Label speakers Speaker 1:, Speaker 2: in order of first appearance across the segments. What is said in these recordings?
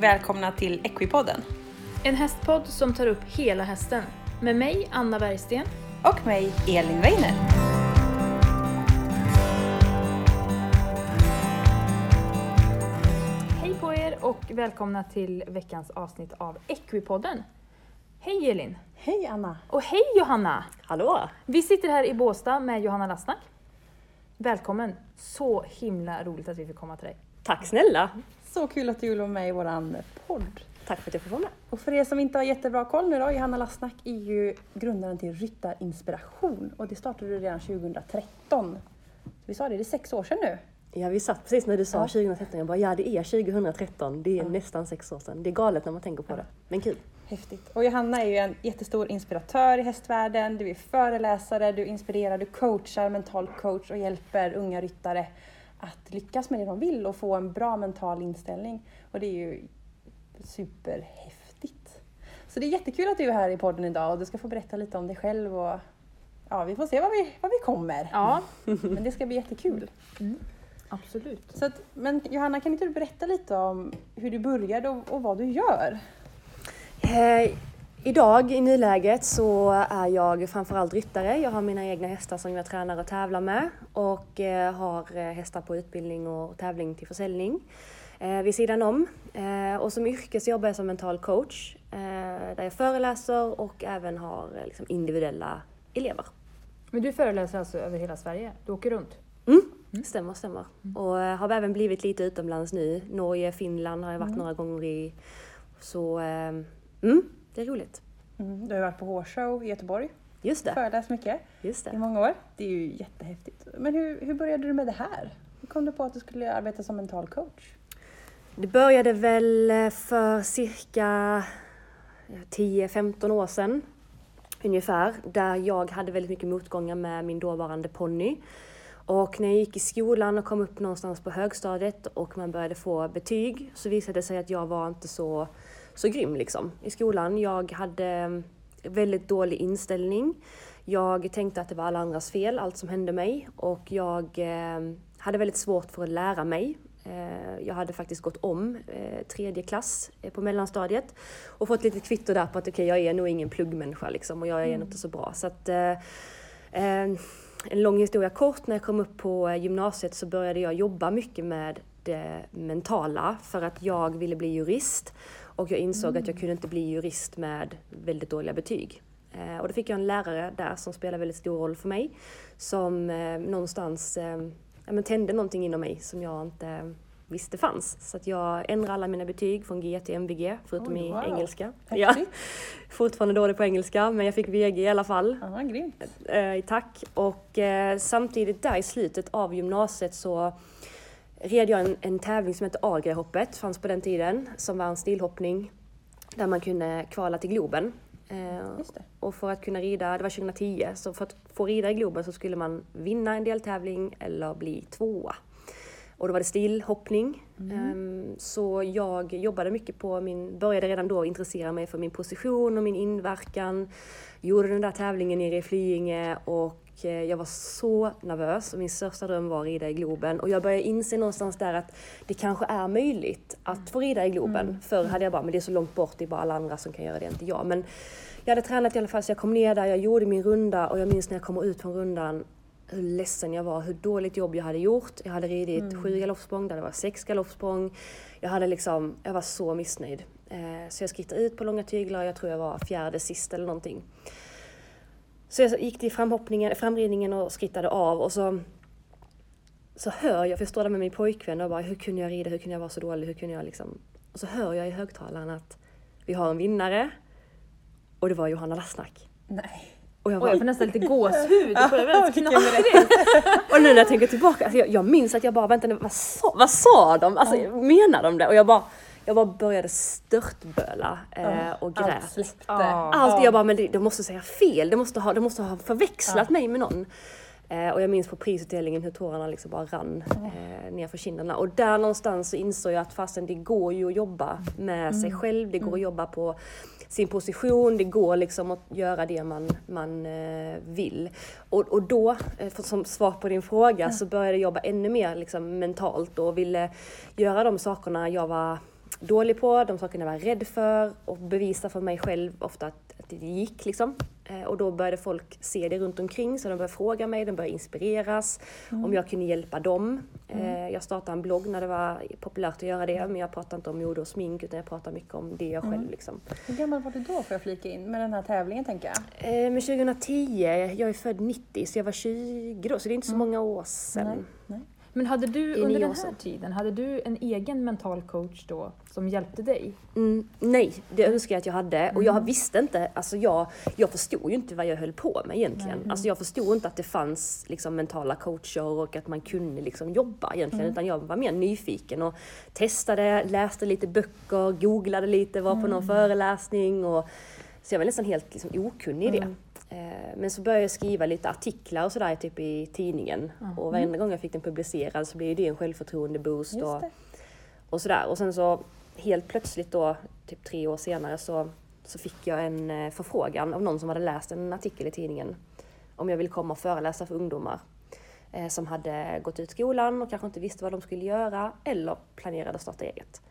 Speaker 1: Välkomna till Equipodden.
Speaker 2: En hästpodd som tar upp hela hästen. Med mig, Anna Bergsten.
Speaker 1: Och mig, Elin Weiner.
Speaker 2: Hej på er och välkomna till veckans avsnitt av Equipodden. Hej Elin!
Speaker 1: Hej Anna!
Speaker 2: Och hej Johanna!
Speaker 3: Hallå!
Speaker 2: Vi sitter här i Båstad med Johanna Lastnack. Välkommen! Så himla roligt att vi fick komma till dig.
Speaker 3: Tack snälla!
Speaker 1: Så kul att du vill vara med i våran podd.
Speaker 3: Tack för att jag får vara med.
Speaker 1: Och för er som inte har jättebra koll nu då, Johanna Lastnack är ju grundaren till Ryttarinspiration och det startade du redan 2013. Vi sa det, det är sex år sedan nu.
Speaker 3: Ja, vi satt precis när du sa
Speaker 1: Ja.
Speaker 3: 2013, jag bara ja det är 2013, det är nästan sex år sedan. Det är galet när man tänker på det, men kul.
Speaker 1: Häftigt. Och Johanna är ju en jättestor inspiratör i hästvärlden. Du är föreläsare, du inspirerar, du coachar, mental coach och hjälper unga ryttare att lyckas med det de vill och få en bra mental inställning. Och det är ju superhäftigt. Så det är jättekul att du är här i podden idag och du ska få berätta lite om dig själv och ja, vi får se var vi, var vi kommer.
Speaker 2: Ja,
Speaker 1: Men det ska bli jättekul.
Speaker 2: absolut.
Speaker 1: Så att, men Johanna, kan inte du berätta lite om hur du började och, och vad du gör?
Speaker 3: Eh, idag i nuläget så är jag framförallt ryttare. Jag har mina egna hästar som jag tränar och tävlar med och eh, har eh, hästar på utbildning och tävling till försäljning eh, vid sidan om. Och som yrke så jobbar jag som mental coach där jag föreläser och även har liksom individuella elever.
Speaker 2: Men du föreläser alltså över hela Sverige? Du åker runt?
Speaker 3: Mm. Stämmer, stämmer. Och eh, har även blivit lite utomlands nu. Norge, Finland har jag varit några gånger i. Så mm, det är roligt.
Speaker 1: Mm, du har varit på Hårshow i Göteborg,
Speaker 3: Just det.
Speaker 1: föreläst mycket.
Speaker 3: Just
Speaker 1: i
Speaker 3: det.
Speaker 1: många år. Det är ju jättehäftigt. Men hur, hur började du med det här? Hur kom du på att du skulle arbeta som mental coach?
Speaker 3: Det började väl eh, för cirka 10-15 år sedan ungefär. Där jag hade väldigt mycket motgångar med min dåvarande ponny. Och när jag gick i skolan och kom upp någonstans på högstadiet och man började få betyg så visade det sig att jag var inte så, så grym liksom i skolan. Jag hade mm, väldigt dålig inställning. Jag tänkte att det var alla andras fel, allt som hände mig. Och jag eh, hade väldigt svårt för att lära mig. Eh, jag hade faktiskt gått om eh, tredje klass eh, på mellanstadiet och fått lite kvitto där på att okej, jag är nog ingen pluggmänniska liksom och jag är nog inte så bra. Så att, eh, eh, en lång historia kort, när jag kom upp på eh, gymnasiet så började jag jobba mycket med det mentala för att jag ville bli jurist och jag insåg att jag kunde inte bli jurist med väldigt dåliga betyg. Eh, och då fick jag en lärare där som spelade väldigt stor roll för mig som eh, någonstans eh, ja, men tände någonting inom mig som jag inte visste fanns. Så att jag ändrade alla mina betyg från G till MVG, förutom i
Speaker 1: wow.
Speaker 3: engelska.
Speaker 1: Häftigt.
Speaker 3: Fortfarande dålig på engelska, men jag fick VG i alla fall.
Speaker 1: Ja, grymt.
Speaker 3: Eh, tack. Och eh, samtidigt där i slutet av gymnasiet så red jag en, en tävling som hette Agrihoppet, fanns på den tiden, som var en stilhoppning där man kunde kvala till Globen. Eh, och för att kunna rida, det var 2010, så för att få rida i Globen så skulle man vinna en deltävling eller bli tvåa. Och då var det stilhoppning. Ehm, Så jag jobbade mycket på min, började redan då intressera mig för min position och min inverkan. Gjorde den där tävlingen nere i Flyinge och eh, jag var så nervös och min största dröm var att rida i Globen. Och jag började inse någonstans där att det kanske är möjligt att få rida i Globen. Förr hade jag bara, men det är så långt bort, det är bara alla andra som kan göra det, inte jag. Men jag hade tränat i alla fall så jag kom ner där, jag gjorde min runda och jag minns när jag kom ut från rundan hur ledsen jag var, hur dåligt jobb jag hade gjort. Jag hade ridit sju galoppsprång där det var sex galoppsprång. Jag hade liksom, jag var så missnöjd. Eh, så jag skrittade ut på långa tyglar, jag tror jag var fjärde sist eller någonting. Så jag gick till framhoppningen, framridningen och skrittade av och så så hör jag, för jag står där med min pojkvän och bara hur kunde jag rida, hur kunde jag vara så dålig, hur kunde jag liksom... Och så hör jag i högtalaren att vi har en vinnare och det var Johanna Lastnack.
Speaker 1: Nej.
Speaker 3: Och jag bara,
Speaker 2: jag får nästan lite gåshud. Det börjar väldigt
Speaker 1: Vilken
Speaker 2: knaprigt.
Speaker 3: Och nu när jag tänker tillbaka, alltså jag, jag minns att jag bara, vänta nu, vad sa, vad sa de? Alltså menar de det? Och jag bara, jag bara började störtböla eh, och grät.
Speaker 1: Allt släppte.
Speaker 3: Allt, jag bara, men det, de måste säga fel, de måste ha, de måste ha förväxlat mig med någon. Eh, och jag minns på prisutdelningen hur tårarna liksom bara rann eh, ner för kinderna. Och där någonstans så insåg jag att fastän det går ju att jobba med sig själv, det går att jobba på sin position, det går liksom att göra det man, man eh, vill. Och, och då, eh, som svar på din fråga, så började jag jobba ännu mer liksom, mentalt och ville göra de sakerna jag var dålig på, de sakerna jag var rädd för och bevisa för mig själv ofta att, att det gick liksom. Eh, och då började folk se det runt omkring så de började fråga mig, de började inspireras om jag kunde hjälpa dem. Eh, Jag startade en blogg när det var populärt att göra det men jag pratade inte om mode och smink utan jag pratade mycket om det jag själv liksom.
Speaker 1: Hur gammal var du då får jag flika in med den här tävlingen tänker jag?
Speaker 3: Eh, Men 2010, jag är född 90 så jag var 20 då så det är inte så många år sedan.
Speaker 1: Nej. Nej.
Speaker 2: Men hade du under den här tiden, hade du en egen mental coach då som hjälpte dig?
Speaker 3: Mm, nej, det önskar jag att jag hade. Och jag visste inte, alltså jag, jag förstod ju inte vad jag höll på med egentligen. Alltså jag förstod inte att det fanns liksom mentala coacher och att man kunde liksom jobba egentligen. Utan jag var mer nyfiken och testade, läste lite böcker, googlade lite, var på någon föreläsning. Och, så jag var nästan helt liksom okunnig i det. Eh, Men så började jag skriva lite artiklar och sådär typ i tidningen. Och varenda gång jag fick den publicerad så blev det en självförtroende-boost. Och, och sådär. Och sen så helt plötsligt då, typ tre år senare, så, så fick jag en eh, förfrågan av någon som hade läst en artikel i tidningen om jag ville komma och föreläsa för ungdomar eh, som hade gått ut skolan och kanske inte visste vad de skulle göra eller planerade att starta eget.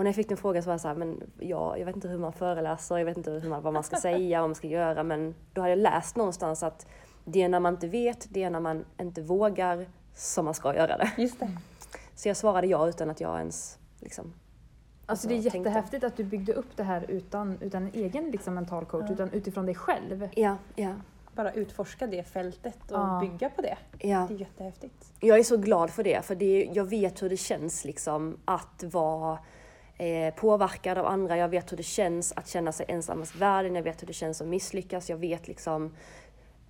Speaker 3: Och när jag fick den frågan så var jag såhär, men ja, jag vet inte hur man föreläser, jag vet inte hur man, vad man ska säga, vad man ska göra, men då hade jag läst någonstans att det är när man inte vet, det är när man inte vågar som man ska göra det.
Speaker 1: Just det.
Speaker 3: Så jag svarade ja utan att jag ens liksom...
Speaker 2: Alltså det är
Speaker 3: Alltså, tänkte-
Speaker 2: jättehäftigt att du byggde upp det här utan, utan en egen liksom, mental coach, utan utifrån dig själv.
Speaker 3: Ja, ja,
Speaker 1: Bara utforska det fältet och
Speaker 2: Ja.
Speaker 1: bygga på det.
Speaker 3: ja.
Speaker 1: Det är jättehäftigt.
Speaker 3: Jag är så glad för det, för det, jag vet hur det känns liksom att vara eh, påverkad av andra. Jag vet hur det känns att känna sig ensammast världen. Jag vet hur det känns att misslyckas. Jag vet liksom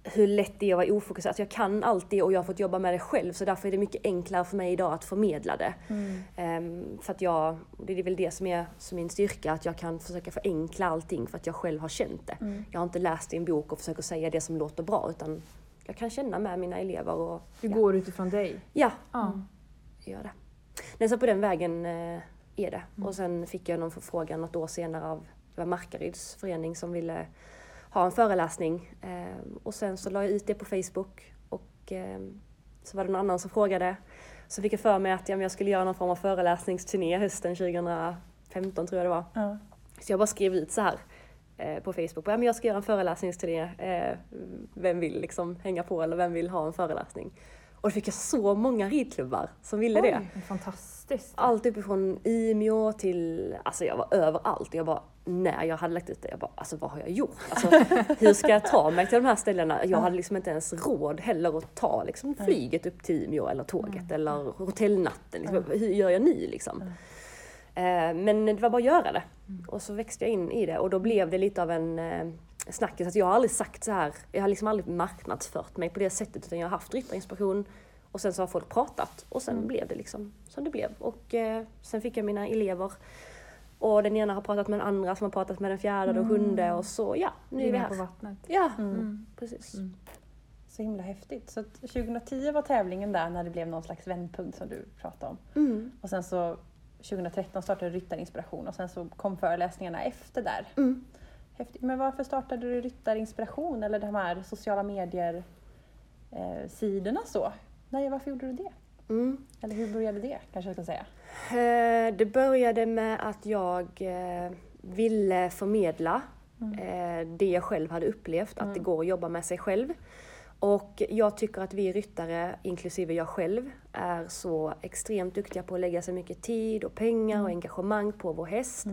Speaker 3: hur lätt det är att vara ofokuserad. Alltså jag kan allt det och jag har fått jobba med det själv så därför är det mycket enklare för mig idag att förmedla det. Ehm, för att jag, det är väl det som är som min styrka, att jag kan försöka förenkla allting för att jag själv har känt det. Jag har inte läst i en bok och försöker säga det som låter bra utan jag kan känna med mina elever och
Speaker 2: Du
Speaker 3: ja.
Speaker 2: går utifrån dig.
Speaker 3: Ja,
Speaker 2: Ja.
Speaker 3: gör det. Nej, så på den vägen eh, är det. Och sen fick jag någon förfrågan något år senare av det var Markaryds förening som ville ha en föreläsning. Eh, och sen så la jag ut det på Facebook och eh, så var det någon annan som frågade. Så fick jag för mig att ja, jag skulle göra någon form av föreläsningsturné hösten 2015 tror jag det var.
Speaker 1: Ja.
Speaker 3: Så jag bara skrev ut så här eh, på Facebook. Ja, men jag ska göra en föreläsningsturné. Eh, vem vill liksom hänga på eller vem vill ha en föreläsning? Och då fick jag så många ridklubbar som ville det.
Speaker 2: Oj, fantastiskt.
Speaker 3: Allt uppifrån Umeå till, alltså jag var överallt. Jag bara, när jag hade lagt ut det, jag bara, alltså vad har jag gjort? Alltså, hur ska jag ta mig till de här ställena? Jag hade liksom inte ens råd heller att ta liksom, flyget upp till Umeå eller tåget eller hotellnatten. Liksom. Hur gör jag nu liksom? Eh, Men det var bara att göra det. Och så växte jag in i det och då blev det lite av en snackis. Att jag har aldrig sagt så här, jag har liksom aldrig marknadsfört mig på det sättet utan jag har haft ryttarinspiration och sen så har folk pratat och sen blev det liksom som det blev. Och eh, sen fick jag mina elever och den ena har pratat med den andra som har pratat med den fjärde och den sjunde och så ja, nu är vi
Speaker 2: Ringar på
Speaker 3: här.
Speaker 2: vattnet.
Speaker 3: Ja,
Speaker 2: Mm.
Speaker 3: precis.
Speaker 1: Så himla häftigt. Så att 2010 var tävlingen där när det blev någon slags vändpunkt som du pratade om.
Speaker 3: Mm.
Speaker 1: Och sen så 2013 startade Ryttarinspiration och sen så kom föreläsningarna efter där.
Speaker 3: Mm.
Speaker 1: Häftigt. Men varför startade du Ryttarinspiration eller de här sociala medier eh, så? Nej, varför gjorde du det?
Speaker 3: Mm.
Speaker 1: Eller hur började det kanske jag ska säga?
Speaker 3: Eh, Det började med att jag eh, ville förmedla eh, det jag själv hade upplevt, att det går att jobba med sig själv. Och jag tycker att vi ryttare, inklusive jag själv, är så extremt duktiga på att lägga så mycket tid och pengar och engagemang på vår häst.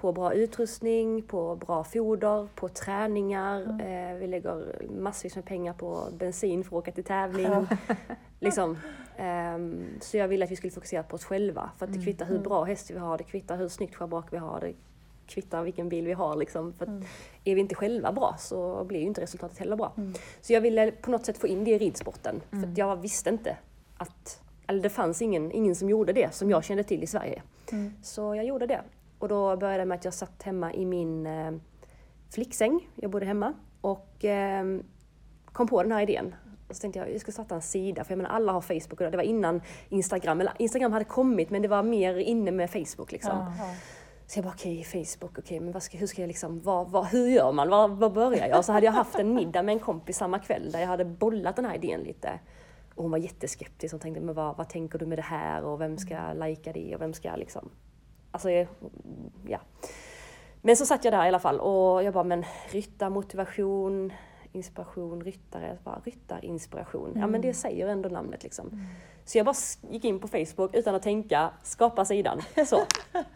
Speaker 3: På bra utrustning, på bra foder, på träningar. Eh, vi lägger massvis med pengar på bensin för att åka till tävling. liksom. Ehm, så jag ville att vi skulle fokusera på oss själva. För att det kvittar hur bra häst vi har, det kvittar hur snyggt schabrak vi har, det kvittar vilken bil vi har. Liksom. För att är vi inte själva bra så blir ju inte resultatet heller bra. Så jag ville på något sätt få in det i ridsporten. För att jag visste inte att, eller det fanns ingen, ingen som gjorde det som jag kände till i Sverige. Så jag gjorde det. Och då började det med att jag satt hemma i min eh, flicksäng, jag bodde hemma, och eh, kom på den här idén. Och så tänkte jag, jag ska starta en sida, för jag menar alla har Facebook och det var innan Instagram, eller Instagram hade kommit men det var mer inne med Facebook liksom. Så jag bara okej, Facebook, okej men vad ska, hur ska jag liksom, vad, vad, hur gör man? Var, var börjar jag? Och så hade jag haft en middag med en kompis samma kväll där jag hade bollat den här idén lite. Och hon var jätteskeptisk och tänkte, men vad, vad tänker du med det här och vem ska lajka det och vem ska liksom Alltså, ja. Men så satt jag där i alla fall och jag bara, men ryttarmotivation, inspiration, ryttare, bara, ryttarinspiration. Ja men det säger ändå namnet liksom. Så jag bara gick in på Facebook utan att tänka, skapa sidan. Så.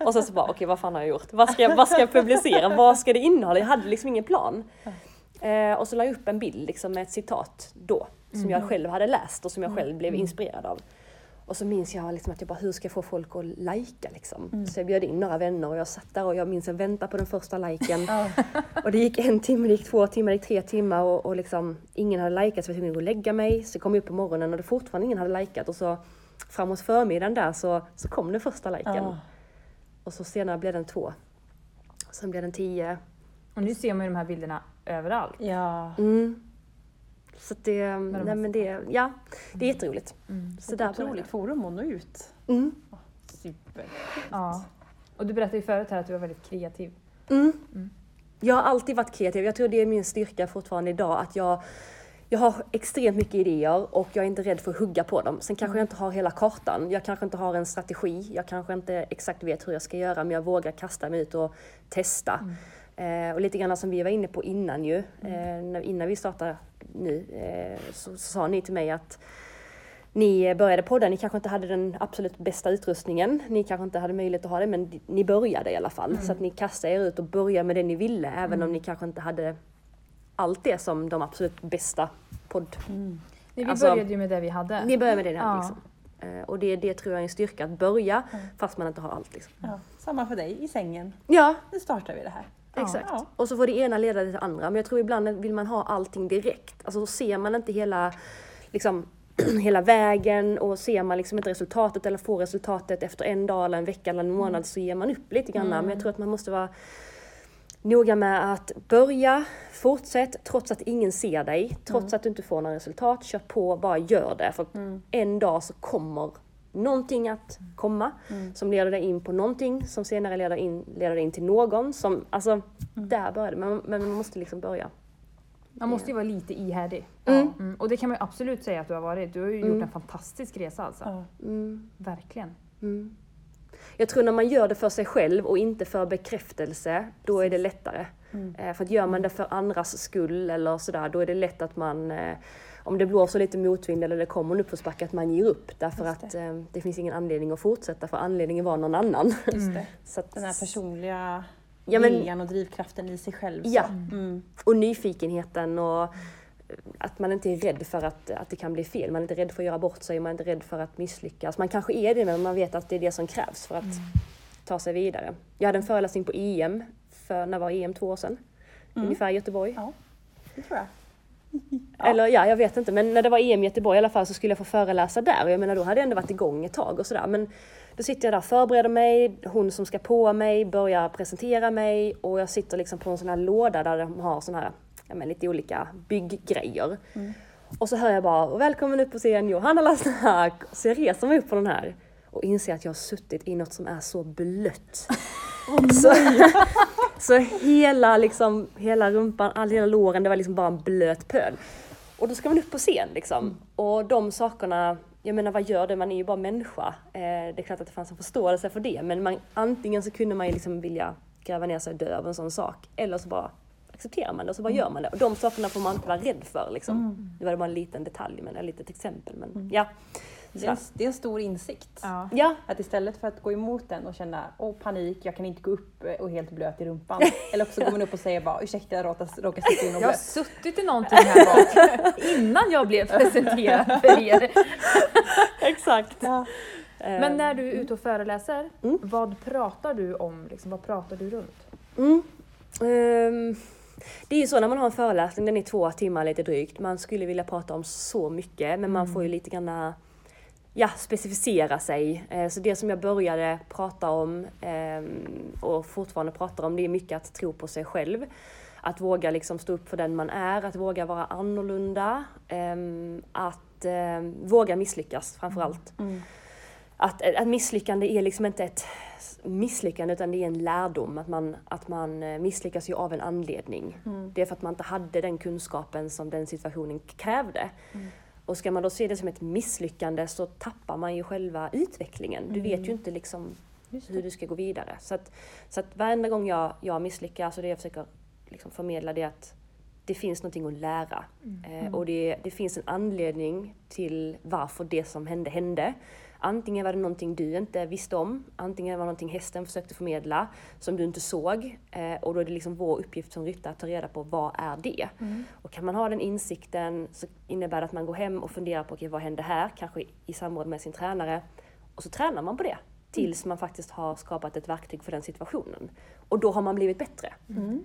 Speaker 3: Och sen så bara, okej vad fan har jag gjort? Vad ska, jag- vad ska jag publicera? Vad ska det innehålla? Jag hade liksom ingen plan. Eh, och så la jag upp en bild liksom, med ett citat då, som jag själv hade läst och som jag själv blev inspirerad av. Och så minns jag liksom att jag bara, hur ska jag få folk att lajka liksom? Så jag bjöd in några vänner och jag satt där och jag minns att jag väntade på den första liken. och det gick en timme, det gick två timmar, det gick tre timmar och, och liksom ingen hade likat så jag var tvungen att gå och lägga mig. Så kom jag upp på morgonen och det fortfarande ingen hade likat och så framåt förmiddagen där så, så kom den första liken.
Speaker 1: Ja.
Speaker 3: Och så senare blev den två. Sen blev den tio.
Speaker 2: Och nu ser man ju de här bilderna överallt.
Speaker 1: Ja.
Speaker 3: Mm. Så att det,
Speaker 2: de
Speaker 3: nej men det, ja, det är jätteroligt.
Speaker 2: Mm.
Speaker 3: Så där
Speaker 1: Otroligt forum att nå ut.
Speaker 3: Mm.
Speaker 1: Super.
Speaker 2: Ja. Och du berättade ju förut här att du var väldigt kreativ.
Speaker 3: Mm.
Speaker 2: Mm.
Speaker 3: Jag har alltid varit kreativ. Jag tror det är min styrka fortfarande idag. Att jag, jag har extremt mycket idéer och jag är inte rädd för att hugga på dem. Sen kanske jag inte har hela kartan. Jag kanske inte har en strategi. Jag kanske inte exakt vet hur jag ska göra men jag vågar kasta mig ut och testa. Eh, och lite grann som vi var inne på innan ju. Eh, när, innan vi startade nu eh, så, så sa ni till mig att ni började podda, ni kanske inte hade den absolut bästa utrustningen, ni kanske inte hade möjlighet att ha det, men ni började i alla fall. Så att ni kastade er ut och började med det ni ville, även om ni kanske inte hade allt det som de absolut bästa podd...
Speaker 1: Mm.
Speaker 2: Nej, vi
Speaker 3: Alltså,
Speaker 2: började ju med det vi hade.
Speaker 3: Ni började med det ni
Speaker 2: Ja.
Speaker 3: hade liksom. Eh, Och det, det tror jag är en styrka, att börja fast man inte har allt. Liksom.
Speaker 1: Ja. Samma för dig i sängen.
Speaker 3: Ja,
Speaker 1: Nu startar vi det här.
Speaker 3: Exakt.
Speaker 1: Ja.
Speaker 3: Och så får det ena leda till det andra. Men jag tror ibland vill man ha allting direkt. Alltså så ser man inte hela, liksom, hela vägen och ser man liksom inte resultatet eller får resultatet efter en dag eller en vecka eller en månad så ger man upp lite grann. Men jag tror att man måste vara noga med att börja, fortsätt trots att ingen ser dig, trots att du inte får några resultat. Kör på, bara gör det. För en dag så kommer någonting att komma som leder dig in på någonting som senare leder, in, leder dig in till någon. Som, alltså, där börjar det. Men, man måste liksom börja.
Speaker 2: Man måste ju vara lite ihärdig.
Speaker 3: Mm.
Speaker 2: Mm. Och det kan man ju absolut säga att du har varit. Du har ju gjort en fantastisk resa alltså.
Speaker 1: Ja.
Speaker 3: Mm.
Speaker 2: Verkligen.
Speaker 3: Mm. Jag tror när man gör det för sig själv och inte för bekräftelse, då är det lättare. Eh, För att gör man det för andras skull eller sådär, då är det lätt att man, eh, om det blåser lite motvind eller det kommer en uppförsbacke, att man ger upp. Därför
Speaker 1: Just
Speaker 3: att eh, det finns ingen anledning att fortsätta, för anledningen var någon annan.
Speaker 1: Just det.
Speaker 3: Så att,
Speaker 1: Den här personliga
Speaker 3: Ja, men-
Speaker 1: viljan och drivkraften i sig själv.
Speaker 3: Ja.
Speaker 1: Mm.
Speaker 3: och nyfikenheten och eh, att man inte är rädd för att, att det kan bli fel. Man är inte rädd för att göra bort sig, man är inte rädd för att misslyckas. Man kanske är det, men man vet att det är det som krävs för att ta sig vidare. Jag hade en föreläsning på EM, för, när var EM? Två år sedan? Ungefär i Göteborg.
Speaker 1: Ja, det tror jag.
Speaker 3: Eller ja, jag vet inte. Men när det var EM i Göteborg i alla fall så skulle jag få föreläsa där. Och jag menar då hade jag ändå varit igång ett tag och sådär. Men då sitter jag där, förbereder mig, hon som ska på mig börjar presentera mig och jag sitter liksom på en sån här låda där de har sån här, ja men lite olika bygggrejer. Och så hör jag bara, välkommen upp på scen Johanna Lasnak. Så jag reser mig upp på den här och inser att jag har suttit i något som är så blött. så, så hela, liksom, hela rumpan, all hela låren, det var liksom bara en blöt pöl. Och då ska man upp på scen liksom. Och de sakerna, jag menar vad gör det? Man är ju bara människa. Eh, det är klart att det fanns en förståelse för det, men man, antingen så kunde man ju liksom vilja gräva ner sig och dö av en sån sak, eller så bara accepterar man det och så bara gör man det. Och de sakerna får man inte vara rädd för liksom. Det var bara en liten detalj, men ett litet exempel. Men ja.
Speaker 1: Det är, en, det är en stor insikt.
Speaker 2: Ja.
Speaker 3: Ja,
Speaker 1: Att istället för att gå emot den och känna åh panik, jag kan inte gå upp och helt blöt i rumpan. Eller också går man upp och säger bara ursäkta jag råkar sitta in och
Speaker 2: Jag har
Speaker 1: blöt.
Speaker 2: suttit i någonting här bak innan jag blev presenterad för er.
Speaker 3: exakt.
Speaker 1: Ja.
Speaker 2: Men när du är ute och föreläser,
Speaker 3: Mm.
Speaker 2: vad pratar du om? Liksom, vad pratar du runt?
Speaker 3: Mm. Ehm, det är ju så när man har en föreläsning, den är två timmar lite drygt. Man skulle vilja prata om så mycket men man får ju lite grann ja, specificera sig. Eh, Så det som jag började prata om ehm, och fortfarande pratar om det är mycket att tro på sig själv. Att våga liksom stå upp för den man är, att våga vara annorlunda. ehm, Att våga misslyckas framför allt.
Speaker 1: Mm.
Speaker 3: Att, att misslyckande är liksom inte ett misslyckande utan det är en lärdom. Att man, att man eh, misslyckas ju av en anledning.
Speaker 1: Mm.
Speaker 3: Det är för att man inte hade den kunskapen som den situationen krävde. Och ska man då se det som ett misslyckande så tappar man ju själva utvecklingen. Du vet ju inte liksom hur du ska gå vidare. Så att, så att varenda gång jag, jag misslyckas och det jag försöker liksom förmedla det är att det finns någonting att lära. Eh, och det, det finns en anledning till varför det som hände hände. Antingen var det någonting du inte visste om, antingen var det någonting hästen försökte förmedla som du inte såg. Eh, och då är det liksom vår uppgift som ryttare att ta reda på vad är det? Och kan man ha den insikten så innebär det att man går hem och funderar på okay, vad hände här? Kanske i, samråd med sin tränare. Och så tränar man på det tills man faktiskt har skapat ett verktyg för den situationen. Och då har man blivit bättre.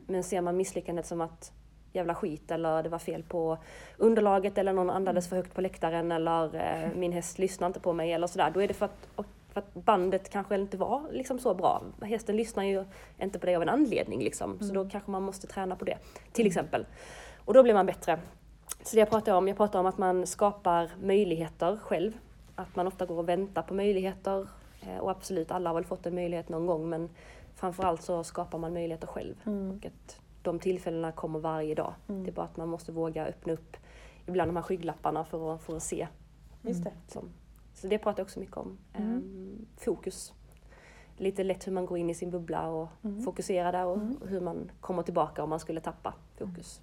Speaker 3: Men ser man misslyckandet som att jävla skit eller det var fel på underlaget eller någon andades för högt på läktaren eller eh, min häst lyssnar inte på mig eller sådär. Då är det för att, för att bandet kanske inte var liksom så bra. Hästen lyssnar ju inte på det av en anledning liksom. Så då kanske man måste träna på det. Till exempel. Och då blir man bättre. Så det jag pratar om, jag pratar om att man skapar möjligheter själv. Att man ofta går och väntar på möjligheter. Eh, Och absolut, alla har väl fått en möjlighet någon gång men framförallt så skapar man möjligheter själv. Och att de tillfällena kommer varje dag. Det är bara att man måste våga öppna upp ibland de här skygglapparna för att, för att se.
Speaker 1: Just det.
Speaker 3: Som, så det pratar jag också mycket om. Ehm, fokus. Lite lätt hur man går in i sin bubbla och fokuserar där och hur man kommer tillbaka om man skulle tappa fokus.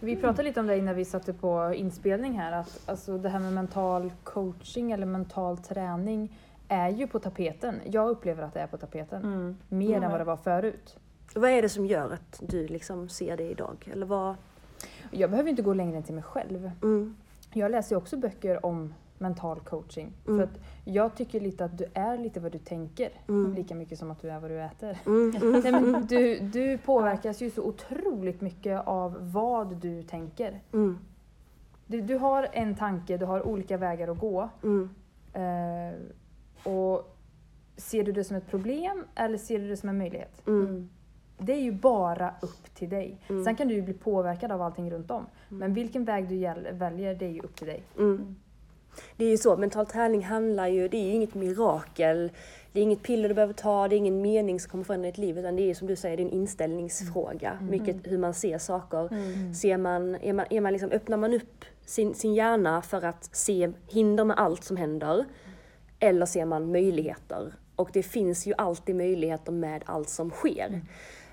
Speaker 2: Vi pratade lite om det innan vi satte på inspelning här, att alltså det här med mental coaching eller mental träning är ju på tapeten. Jag upplever att det är på tapeten.
Speaker 1: Mm.
Speaker 2: Mer än vad det var förut.
Speaker 3: Vad är det som gör att du liksom ser det idag? Eller vad?
Speaker 2: Jag behöver inte gå längre än till mig själv.
Speaker 3: Mm.
Speaker 2: Jag läser också böcker om mental coaching.
Speaker 3: Mm.
Speaker 2: För att jag tycker lite att du är lite vad du tänker.
Speaker 3: Mm.
Speaker 2: Lika mycket som att du är vad du äter.
Speaker 3: Mm. Mm.
Speaker 2: Nej, men du, du påverkas ju så otroligt mycket av vad du tänker.
Speaker 3: Mm.
Speaker 2: Du, du har en tanke, du har olika vägar att gå.
Speaker 3: Mm.
Speaker 2: Eh, och ser du det som ett problem eller ser du det som en möjlighet?
Speaker 3: Mm.
Speaker 2: Det är ju bara upp till dig.
Speaker 3: Mm.
Speaker 2: Sen kan du ju bli påverkad av allting runt om. Men vilken väg du väljer, det är ju upp till dig.
Speaker 3: Mm. Det är ju så, mental träning handlar ju, det är ju inget mirakel. Det är inget piller du behöver ta, det är ingen mening som kommer förändra ditt liv. Utan det är som du säger, det är en inställningsfråga. Mycket hur man ser saker. Ser man, är man, är man liksom, öppnar man upp sin, sin hjärna för att se hinder med allt som händer? Eller ser man möjligheter? Och det finns ju alltid möjligheter med allt som sker.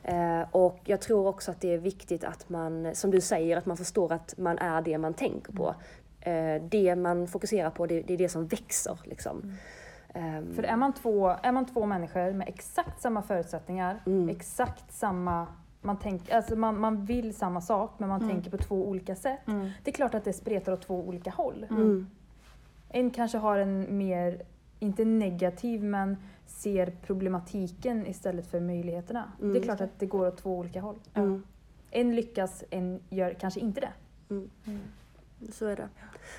Speaker 3: Eh, och jag tror också att det är viktigt att man, som du säger, att man förstår att man är det man tänker på. Eh, det man fokuserar på, det, är det som växer. Liksom. Ehm,
Speaker 2: För är man, två, är man två människor med exakt samma förutsättningar,
Speaker 3: Mm.
Speaker 2: exakt samma... Man, tänk, alltså man, man vill samma sak men man tänker på två olika sätt. Det är klart att det spretar åt två olika håll.
Speaker 3: mm,
Speaker 2: En kanske har en mer, inte negativ, men ser problematiken istället för möjligheterna.
Speaker 3: Mm.
Speaker 2: Det är klart att det går åt två olika håll.
Speaker 3: mm,
Speaker 2: En lyckas, en gör kanske inte det.
Speaker 3: så är det.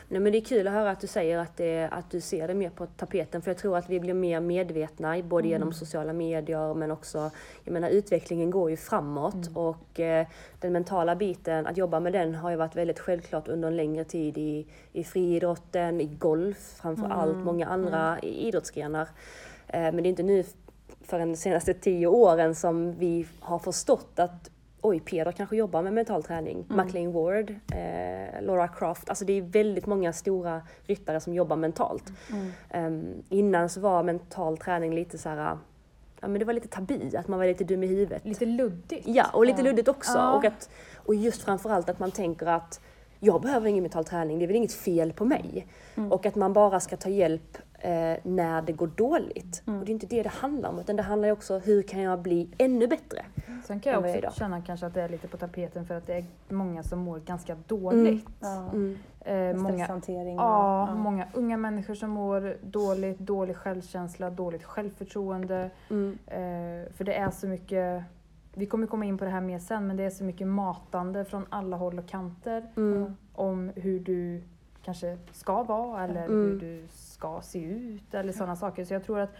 Speaker 3: Nej, men det är kul att höra att du säger att, det, att du ser det mer på tapeten. För jag tror att vi blir mer medvetna, både genom sociala medier men också, jag menar utvecklingen går ju framåt. Och eh, den mentala biten, att jobba med den har ju varit väldigt självklart under en längre tid i, i friidrotten, i golf framför allt, många andra i- idrottsgrenar. Eh, men det är inte nu för de senaste tio åren som vi har förstått att oj, Peder kanske jobbar med mental träning. McLean Ward, eh, Laura Croft. Alltså det är väldigt många stora ryttare som jobbar mentalt. Ehm, innan så var mental träning lite så här, ja men det var lite tabu, att man var lite dum i huvudet.
Speaker 2: Lite luddigt.
Speaker 3: Ja, och lite luddigt också.
Speaker 2: Ja.
Speaker 3: Och, att, och just framförallt att man tänker att jag behöver ingen mental träning, det är väl inget fel på mig. Och att man bara ska ta hjälp eh, när det går dåligt. Och det är inte det det handlar om, utan det handlar ju också hur kan jag bli ännu bättre?
Speaker 2: Sen kan jag
Speaker 3: jag
Speaker 2: också
Speaker 3: idag.
Speaker 2: känna kanske att det är lite på tapeten för att det är många som mår ganska dåligt.
Speaker 1: Ja.
Speaker 3: Mm.
Speaker 2: Eh, många, ja, många unga människor som mår dåligt, dålig självkänsla, dåligt självförtroende.
Speaker 3: Mm.
Speaker 2: Eh, för det är så mycket, vi kommer komma in på det här mer sen, men det är så mycket matande från alla håll och kanter
Speaker 3: Mm.
Speaker 2: om hur du kanske ska vara eller
Speaker 3: Mm.
Speaker 2: hur du ska se ut eller sådana saker. Så jag tror att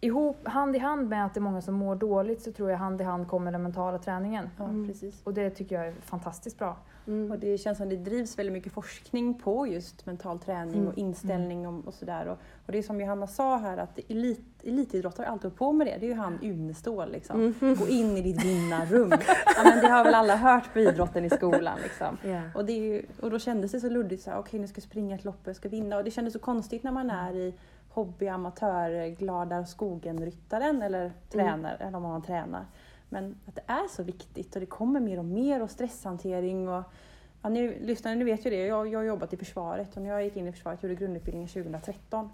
Speaker 2: ihop, hand i hand med att det är många som mår dåligt så tror jag hand i hand kommer den mentala träningen.
Speaker 1: Ja,
Speaker 3: Mm.
Speaker 1: precis.
Speaker 2: Och det tycker jag är fantastiskt bra.
Speaker 3: Mm.
Speaker 1: Och det känns som det drivs väldigt mycket forskning på just mental träning
Speaker 2: Mm.
Speaker 1: och inställning och, och sådär. Och, och det är som Johanna sa här att elit, elitidrottare alltid hållit på med det. Det är ju han Unestål liksom.
Speaker 3: Mm.
Speaker 1: Gå in i ditt vinnarrum. ja, men det har väl alla hört på idrotten i skolan liksom.
Speaker 3: Ja.
Speaker 1: Och, det är ju, och då kändes det så luddigt så här, okej nu ska jag springa ett lopp och jag ska vinna. Och det kändes så konstigt när man är i hobby, amatör, glada skogen-ryttaren eller tränare, eller om man tränar. Men att det är så viktigt och det kommer mer och mer och stresshantering och ja, ni lyssnare, ni vet ju det, jag, jag har jobbat i försvaret. Och när jag gick in i försvaret gjorde grundutbildningen 2013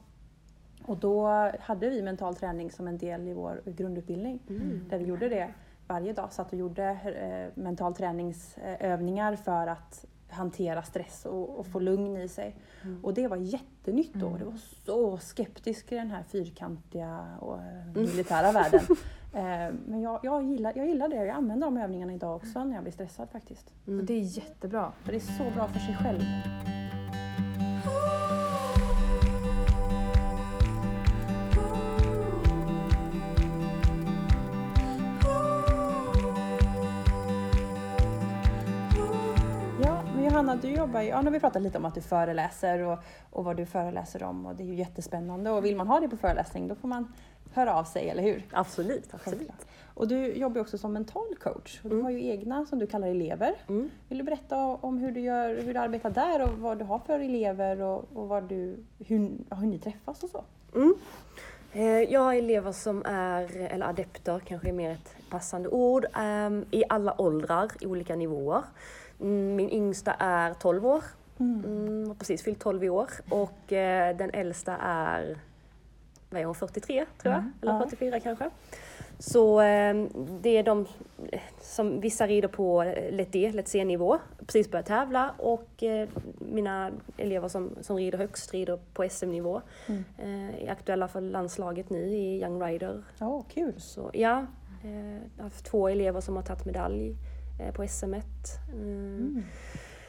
Speaker 1: och då hade vi mental träning som en del i vår grundutbildning
Speaker 3: Mm.
Speaker 1: där vi gjorde det varje dag, satt och gjorde eh, mental träningsövningar för att hantera stress och, och få lugn i sig.
Speaker 3: Mm.
Speaker 1: Och det var jättenytt då. Det var så skeptisk i den här fyrkantiga och eh, militära världen. Eh, Men jag, jag, gillar, jag gillar det. Jag använder de övningarna idag också när jag blir stressad faktiskt.
Speaker 3: Mm.
Speaker 2: Det är jättebra.
Speaker 1: För det är så bra för sig själv. Johanna, du jobbar ju, ja, nu har vi pratat lite om att du föreläser och, och vad du föreläser om och det är ju jättespännande och vill man ha det på föreläsning då får man höra av sig, eller hur?
Speaker 3: Absolut, absolut.
Speaker 1: Och du jobbar också som mental coach och du
Speaker 3: Mm.
Speaker 1: har ju egna som du kallar elever.
Speaker 3: Mm.
Speaker 1: Vill du berätta om hur du, gör, hur du arbetar där och vad du har för elever och, och vad du, hur, hur ni träffas och så?
Speaker 3: Mm. Eh, Jag har elever som är, eller adepter kanske är mer ett passande ord, ehm, i alla åldrar, i olika nivåer. Mm, Min yngsta är 12 år, mm, har precis fyllt 12 i år och eh, den äldsta är, vad är hon, 43 tror jag,
Speaker 1: Mm,
Speaker 3: eller
Speaker 1: ja.
Speaker 3: 44 kanske. Så eh, det är de som vissa rider på lätt D, lätt C-nivå, precis börjat tävla och eh, mina elever som, som rider högst rider på SM-nivå.
Speaker 1: Mm.
Speaker 3: Eh, är aktuella för landslaget nu i Young Rider.
Speaker 1: Ja, kul.
Speaker 3: Så ja, eh, jag har haft två elever som har tagit medalj eh, på SM1. Mm.
Speaker 1: Mm.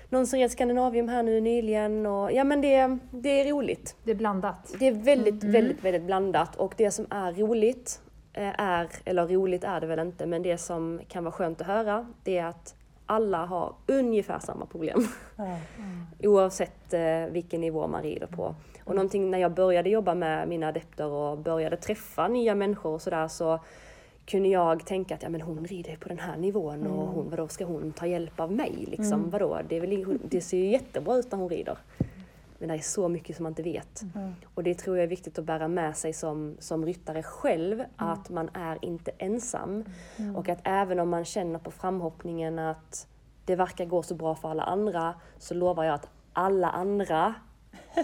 Speaker 3: Någon som red Skandinavium här nu nyligen och ja men det, det är roligt.
Speaker 2: Det är blandat.
Speaker 3: Det är väldigt,
Speaker 2: Mm.
Speaker 3: väldigt, väldigt blandat och det som är roligt eh, är, eller roligt är det väl inte, men det som kan vara skönt att höra det är att alla har ungefär samma problem
Speaker 1: Ja.
Speaker 3: oavsett eh, vilken nivå man rider på. Och någonting när jag började jobba med mina adepter och började träffa nya människor och sådär så kunde jag tänka att ja, men hon rider på den här nivån och hon, vadå, ska hon ta hjälp av mig? Liksom, vadå? Det, är väl, det ser ju jättebra ut när hon rider. Men det är så mycket som man inte vet.
Speaker 1: Mm.
Speaker 3: Och det tror jag är viktigt att bära med sig som, som ryttare själv, att man är inte ensam. Och att även om man känner på framhoppningen att det verkar gå så bra för alla andra, så lovar jag att alla andra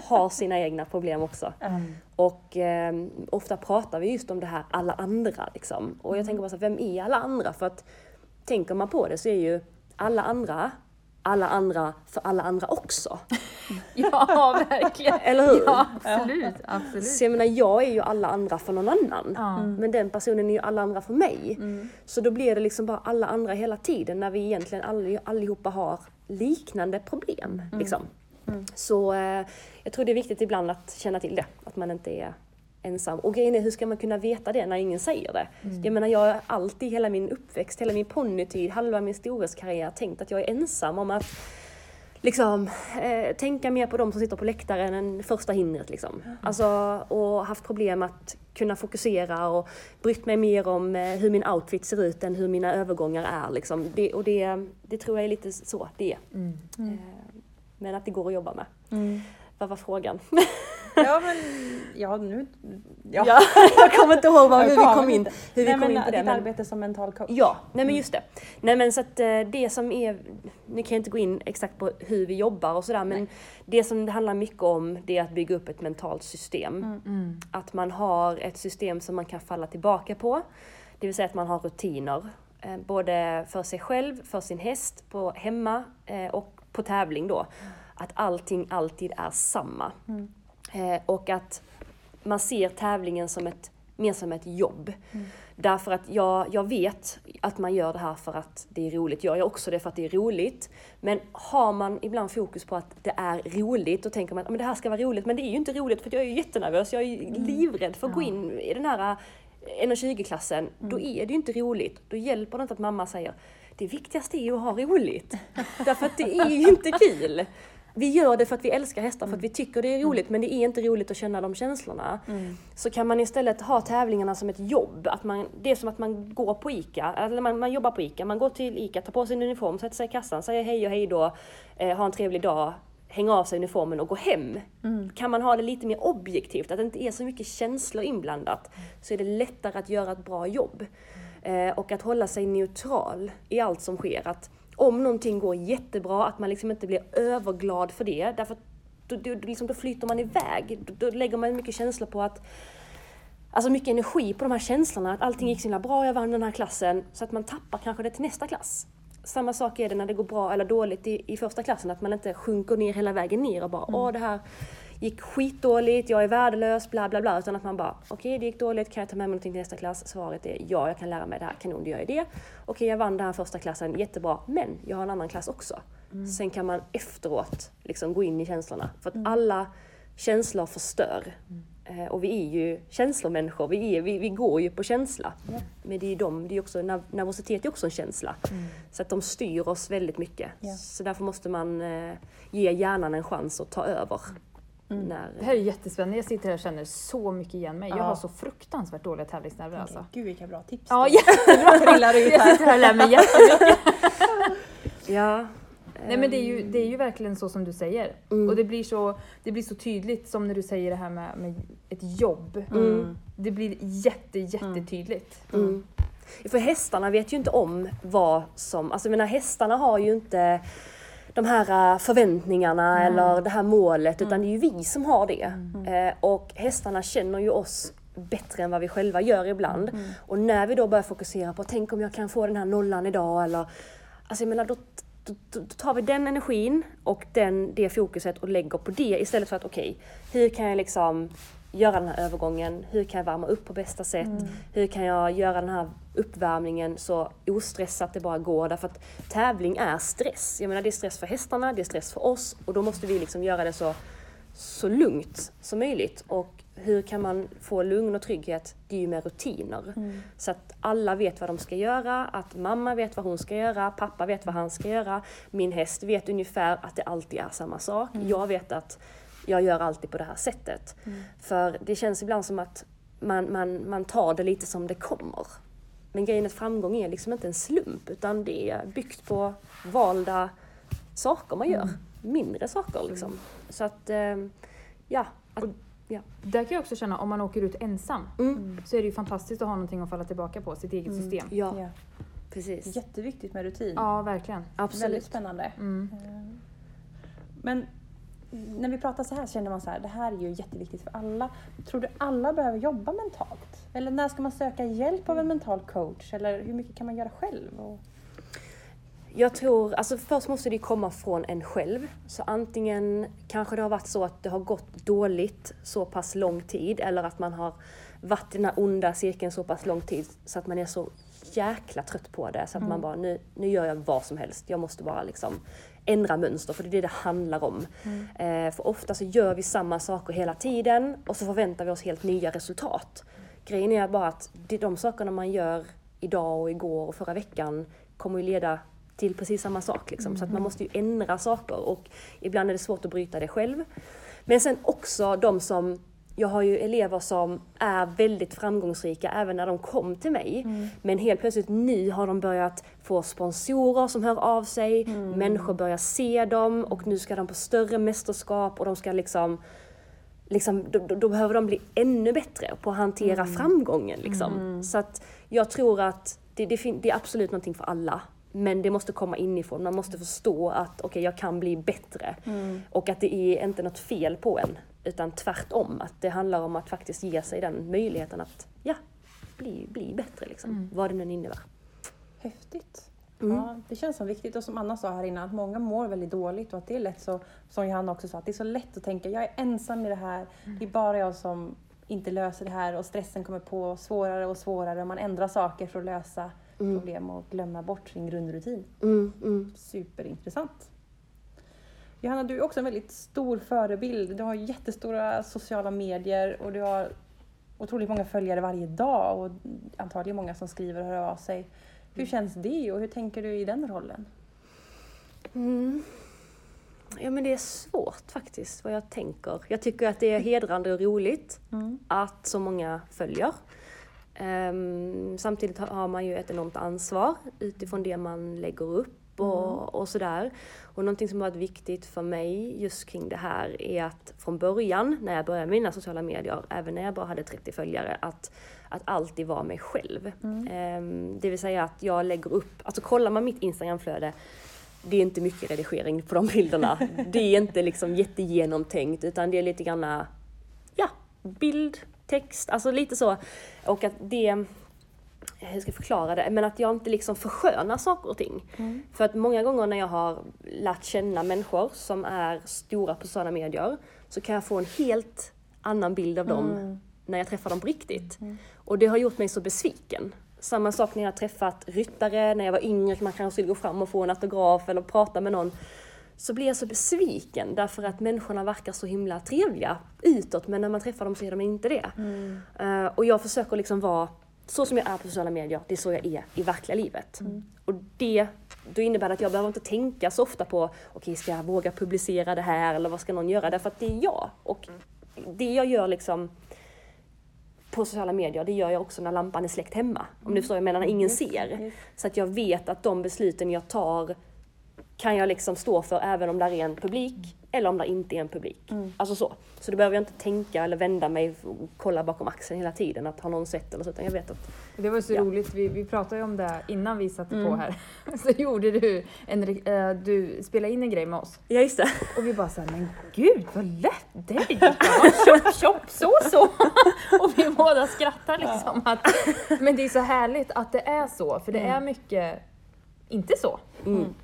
Speaker 3: har sina egna problem också.
Speaker 1: Mm.
Speaker 3: Och eh, ofta pratar vi just om det här alla andra. Liksom. Och jag tänker bara så här, vem är alla andra? För att tänker man på det så är ju alla andra, alla andra för alla andra också.
Speaker 2: Ja, verkligen.
Speaker 3: Eller hur?
Speaker 2: Ja, absolut. absolut.
Speaker 3: Så jag menar, jag är ju alla andra för någon annan.
Speaker 2: Ja.
Speaker 3: Men den personen är ju alla andra för mig. Så då blir det liksom bara alla andra hela tiden när vi egentligen all, allihopa har liknande problem. Liksom. Så eh, jag tror det är viktigt ibland att känna till det, att man inte är ensam. Och grejen är, hur ska man kunna veta det när ingen säger det? Jag menar, jag har alltid, hela min uppväxt, hela min ponnytid, halva min storhetskarriär tänkt att jag är ensam om att liksom, eh, tänka mer på de som sitter på läktaren än första hindret. Liksom. Alltså, och haft problem att kunna fokusera och brytt mig mer om eh, hur min outfit ser ut än hur mina övergångar är. Liksom. Det, och det, det tror jag är lite så det är.
Speaker 2: Mm.
Speaker 3: Eh, men att det går att jobba med.
Speaker 1: Mm.
Speaker 3: Vad var frågan?
Speaker 1: Ja, men ja, nu... Ja.
Speaker 3: Ja, jag kommer inte ihåg hur vi kom in, hur vi
Speaker 1: Nej,
Speaker 3: kom
Speaker 1: men
Speaker 3: in på det.
Speaker 1: ditt
Speaker 3: Men,
Speaker 1: arbete som mental coach.
Speaker 3: Ja, nej men just det. Nej men så att eh, det som är, nu kan jag inte gå in exakt på hur vi jobbar och sådär men det som det handlar mycket om det är att bygga upp ett mentalt system.
Speaker 2: Mm.
Speaker 3: Att man har ett system som man kan falla tillbaka på. Det vill säga att man har rutiner. Eh, både för sig själv, för sin häst, på hemma eh, och på tävling då. Att allting alltid är samma.
Speaker 1: Mm.
Speaker 3: Eh, och att man ser tävlingen som ett, mer som ett jobb.
Speaker 1: Mm.
Speaker 3: Därför att jag, jag vet att man gör det här för att det är roligt. Jag gör också det för att det är roligt. Men har man ibland fokus på att det är roligt, då tänker man att "Men det här ska vara roligt. Men det är ju inte roligt för jag är jättenervös. Jag är ju livrädd för att gå
Speaker 2: Ja.
Speaker 3: in i den här eh, 1,20-klassen. Då är det ju inte roligt. Då hjälper det inte att mamma säger det viktigaste är ju att ha roligt. Därför att det är ju inte kul. Vi gör det för att vi älskar hästar, för att vi tycker det är roligt, men det är inte roligt att känna de känslorna. Så kan man istället ha tävlingarna som ett jobb. Att man, det är som att man går på ICA, eller man, man jobbar på ICA. Man går till ICA, tar på sig en uniform, sätter sig i kassan, säger hej och hej då, eh, ha en trevlig dag, hänga av sig uniformen och gå hem.
Speaker 1: Mm.
Speaker 3: Kan man ha det lite mer objektivt, att det inte är så mycket känslor inblandat, så är det lättare att göra ett bra jobb. Eh, och att hålla sig neutral i allt som sker. Att om någonting går jättebra, att man liksom inte blir överglad för det. Därför att då, då, liksom, då flyter man iväg. Då, då lägger man mycket känslor på att Alltså mycket energi på de här känslorna, att allting gick så himla bra, jag vann den här klassen, så att man tappar kanske det till nästa klass. Samma sak är det när det går bra eller dåligt i, i första klassen, att man inte sjunker ner hela vägen ner och bara åh det här gick skitdåligt, jag är värdelös, bla bla bla. Utan att man bara okej okay, det gick dåligt, kan jag ta med mig någonting till nästa klass? Svaret är ja, jag kan lära mig det här, kanon, det gör jag det. Okej, okay, jag vann den här första klassen, jättebra, men jag har en annan klass också. Sen kan man efteråt liksom gå in i känslorna. För att alla känslor förstör. Eh, Och vi är ju känslomänniskor, vi, är, vi, vi går ju på känsla.
Speaker 1: Ja.
Speaker 3: Men det är ju de, det är också, nerv- nervositet är också en känsla. Så att de styr oss väldigt mycket.
Speaker 1: Ja.
Speaker 3: Så därför måste man eh, ge hjärnan en chans att ta över. När,
Speaker 2: Det här är jättespännande. Jag sitter här och känner så mycket igen mig. Jag
Speaker 1: Ja.
Speaker 2: har så fruktansvärt dåliga tävlingsnerver alltså.
Speaker 1: Gud vilka bra tips.
Speaker 2: Ja, jättebra.
Speaker 1: trillar ut
Speaker 2: Jag sitter här och lär mig jättemycket.
Speaker 3: ja,
Speaker 2: Nej men det är, ju, det är ju verkligen så som du säger.
Speaker 3: Mm.
Speaker 2: Och det blir, så, det blir så tydligt som när du säger det här med, med ett jobb.
Speaker 3: Mm.
Speaker 2: Det blir jätte, jättetydligt.
Speaker 3: Mm. För hästarna vet ju inte om vad som, alltså jag menar hästarna har ju inte de här äh, förväntningarna eller det här målet utan det är ju vi som har det. Eh, och hästarna känner ju oss bättre än vad vi själva gör ibland. Och när vi då börjar fokusera på, tänk om jag kan få den här nollan idag eller Alltså jag menar då, då, då tar vi den energin och den, det fokuset och lägger på det istället för att okej, hur kan jag liksom göra den här övergången? Hur kan jag värma upp på bästa sätt? Hur kan jag göra den här uppvärmningen så ostressat det bara går? Därför att tävling är stress. Jag menar det är stress för hästarna, det är stress för oss och då måste vi liksom göra det så, så lugnt som möjligt. Och hur kan man få lugn och trygghet? Det är ju med rutiner. Så att alla vet vad de ska göra, att mamma vet vad hon ska göra, pappa vet vad han ska göra. Min häst vet ungefär att det alltid är samma sak. Jag vet att jag gör alltid på det här sättet. För det känns ibland som att man, man, man tar det lite som det kommer. Men grejen att framgång är liksom inte en slump utan det är byggt på valda saker man gör. Mindre saker liksom. Så att, ehm, ja. Att, ja.
Speaker 2: Där kan jag också känna, om man åker ut ensam,
Speaker 3: Mm.
Speaker 2: så är det ju fantastiskt att ha någonting att falla tillbaka på, sitt eget system.
Speaker 3: ja,
Speaker 1: Ja.
Speaker 3: precis.
Speaker 1: Jätteviktigt med rutin.
Speaker 2: Ja, verkligen.
Speaker 1: Väldigt
Speaker 3: Absolut.
Speaker 1: spännande.
Speaker 2: Mm.
Speaker 1: Eh, Men när vi pratar så här känner man så här, det här är ju jätteviktigt för alla. Tror du alla behöver jobba mentalt? Eller när ska man söka hjälp av en mental coach? Eller hur mycket kan man göra själv? Och,
Speaker 3: Jag tror, alltså först måste det komma från en själv. Så antingen kanske det har varit så att det har gått dåligt så pass lång tid eller att man har varit i den här onda cirkeln så pass lång tid så att man är så jäkla trött på det så att man bara, nu, nu gör jag vad som helst. Jag måste bara liksom ändra mönster för det är det det handlar om. Eh, för ofta så gör vi samma saker hela tiden och så förväntar vi oss helt nya resultat. Grejen är bara att de sakerna man gör idag och igår och förra veckan kommer ju leda till precis samma sak. Liksom. Så att man måste ju ändra saker och ibland är det svårt att bryta det själv. Men sen också de som, jag har ju elever som är väldigt framgångsrika även när de kom till mig. Men helt plötsligt nu har de börjat få sponsorer som hör av sig, människor börjar se dem och nu ska de på större mästerskap och de ska liksom liksom, då, då, behöver de bli ännu bättre på att hantera framgången. Liksom. Så att jag tror att det, det, det är absolut någonting för alla. Men det måste komma inifrån. Man måste förstå att okej, jag kan bli bättre. Och att det är inte något fel på en. Utan tvärtom. Att det handlar om att faktiskt ge sig den möjligheten att ja, bli, bli bättre. Liksom. Vad det nu innebär.
Speaker 1: häftigt.
Speaker 3: Mm.
Speaker 1: Ja, det känns som viktigt och som Anna sa här innan, att många mår väldigt dåligt och att det är lätt så, som Johanna också sa, att det är så lätt att tänka jag är ensam i det här, det är bara jag som inte löser det här och stressen kommer på svårare och svårare och man ändrar saker för att lösa problem och glömma bort sin grundrutin.
Speaker 3: Mm, mm.
Speaker 1: Superintressant. Johanna, du är också en väldigt stor förebild. Du har jättestora sociala medier och du har otroligt många följare varje dag och antagligen många som skriver och hör av sig. Hur känns det och hur tänker du i den rollen?
Speaker 3: Mm. Ja men det är svårt faktiskt vad jag tänker. Jag tycker att det är hedrande och roligt att så många följer. Ehm, samtidigt har- har man ju ett enormt ansvar utifrån det man lägger upp. Och, och sådär. Och någonting som har varit viktigt för mig just kring det här är att från början när jag började med mina sociala medier, även när jag bara hade 30 följare, att, att alltid vara mig själv. Ehm, det vill säga att jag lägger upp, alltså kollar man mitt Instagramflöde det är inte mycket redigering på de bilderna. Det är inte liksom jättegenomtänkt utan det är lite granna, ja, bild, text, alltså lite så. Och att det, hur ska jag förklara det, men att jag inte liksom förskönar saker och ting. För att många gånger när jag har lärt känna människor som är stora på sociala medier så kan jag få en helt annan bild av dem när jag träffar dem på riktigt. Och det har gjort mig så besviken. Samma sak när jag har träffat ryttare, när jag var yngre, man kanske skulle gå fram och få en autograf eller prata med någon. Så blir jag så besviken därför att människorna verkar så himla trevliga utåt men när man träffar dem så är de inte det. Eh, och jag försöker liksom vara så som jag är på sociala medier, det är så jag är i verkliga livet. Och det, då innebär det att jag behöver inte tänka så ofta på, okej ska jag våga publicera det här eller vad ska någon göra? Därför att det är jag. Och det jag gör liksom på sociala medier, det gör jag också när lampan är släckt hemma. Om du förstår vad jag menar, när ingen ser. Så att jag vet att de besluten jag tar kan jag liksom stå för även om där är en publik eller om det inte är en publik. Alltså så. Så då behöver jag inte tänka eller vända mig och kolla bakom axeln hela tiden att har någon sett eller så, utan jag vet att
Speaker 2: Det var så
Speaker 3: Ja.
Speaker 2: roligt, vi, vi pratade ju om det innan vi satte på här. Så gjorde du, en, eh, du spelade in en grej med oss.
Speaker 3: Ja just det.
Speaker 2: Och vi bara såhär, men gud vad lätt det gick! Ja, Tjopp tjopp, så så! Och vi båda skrattar liksom. Att, men det är så härligt att det är så, för det är mycket inte så.
Speaker 3: Mm.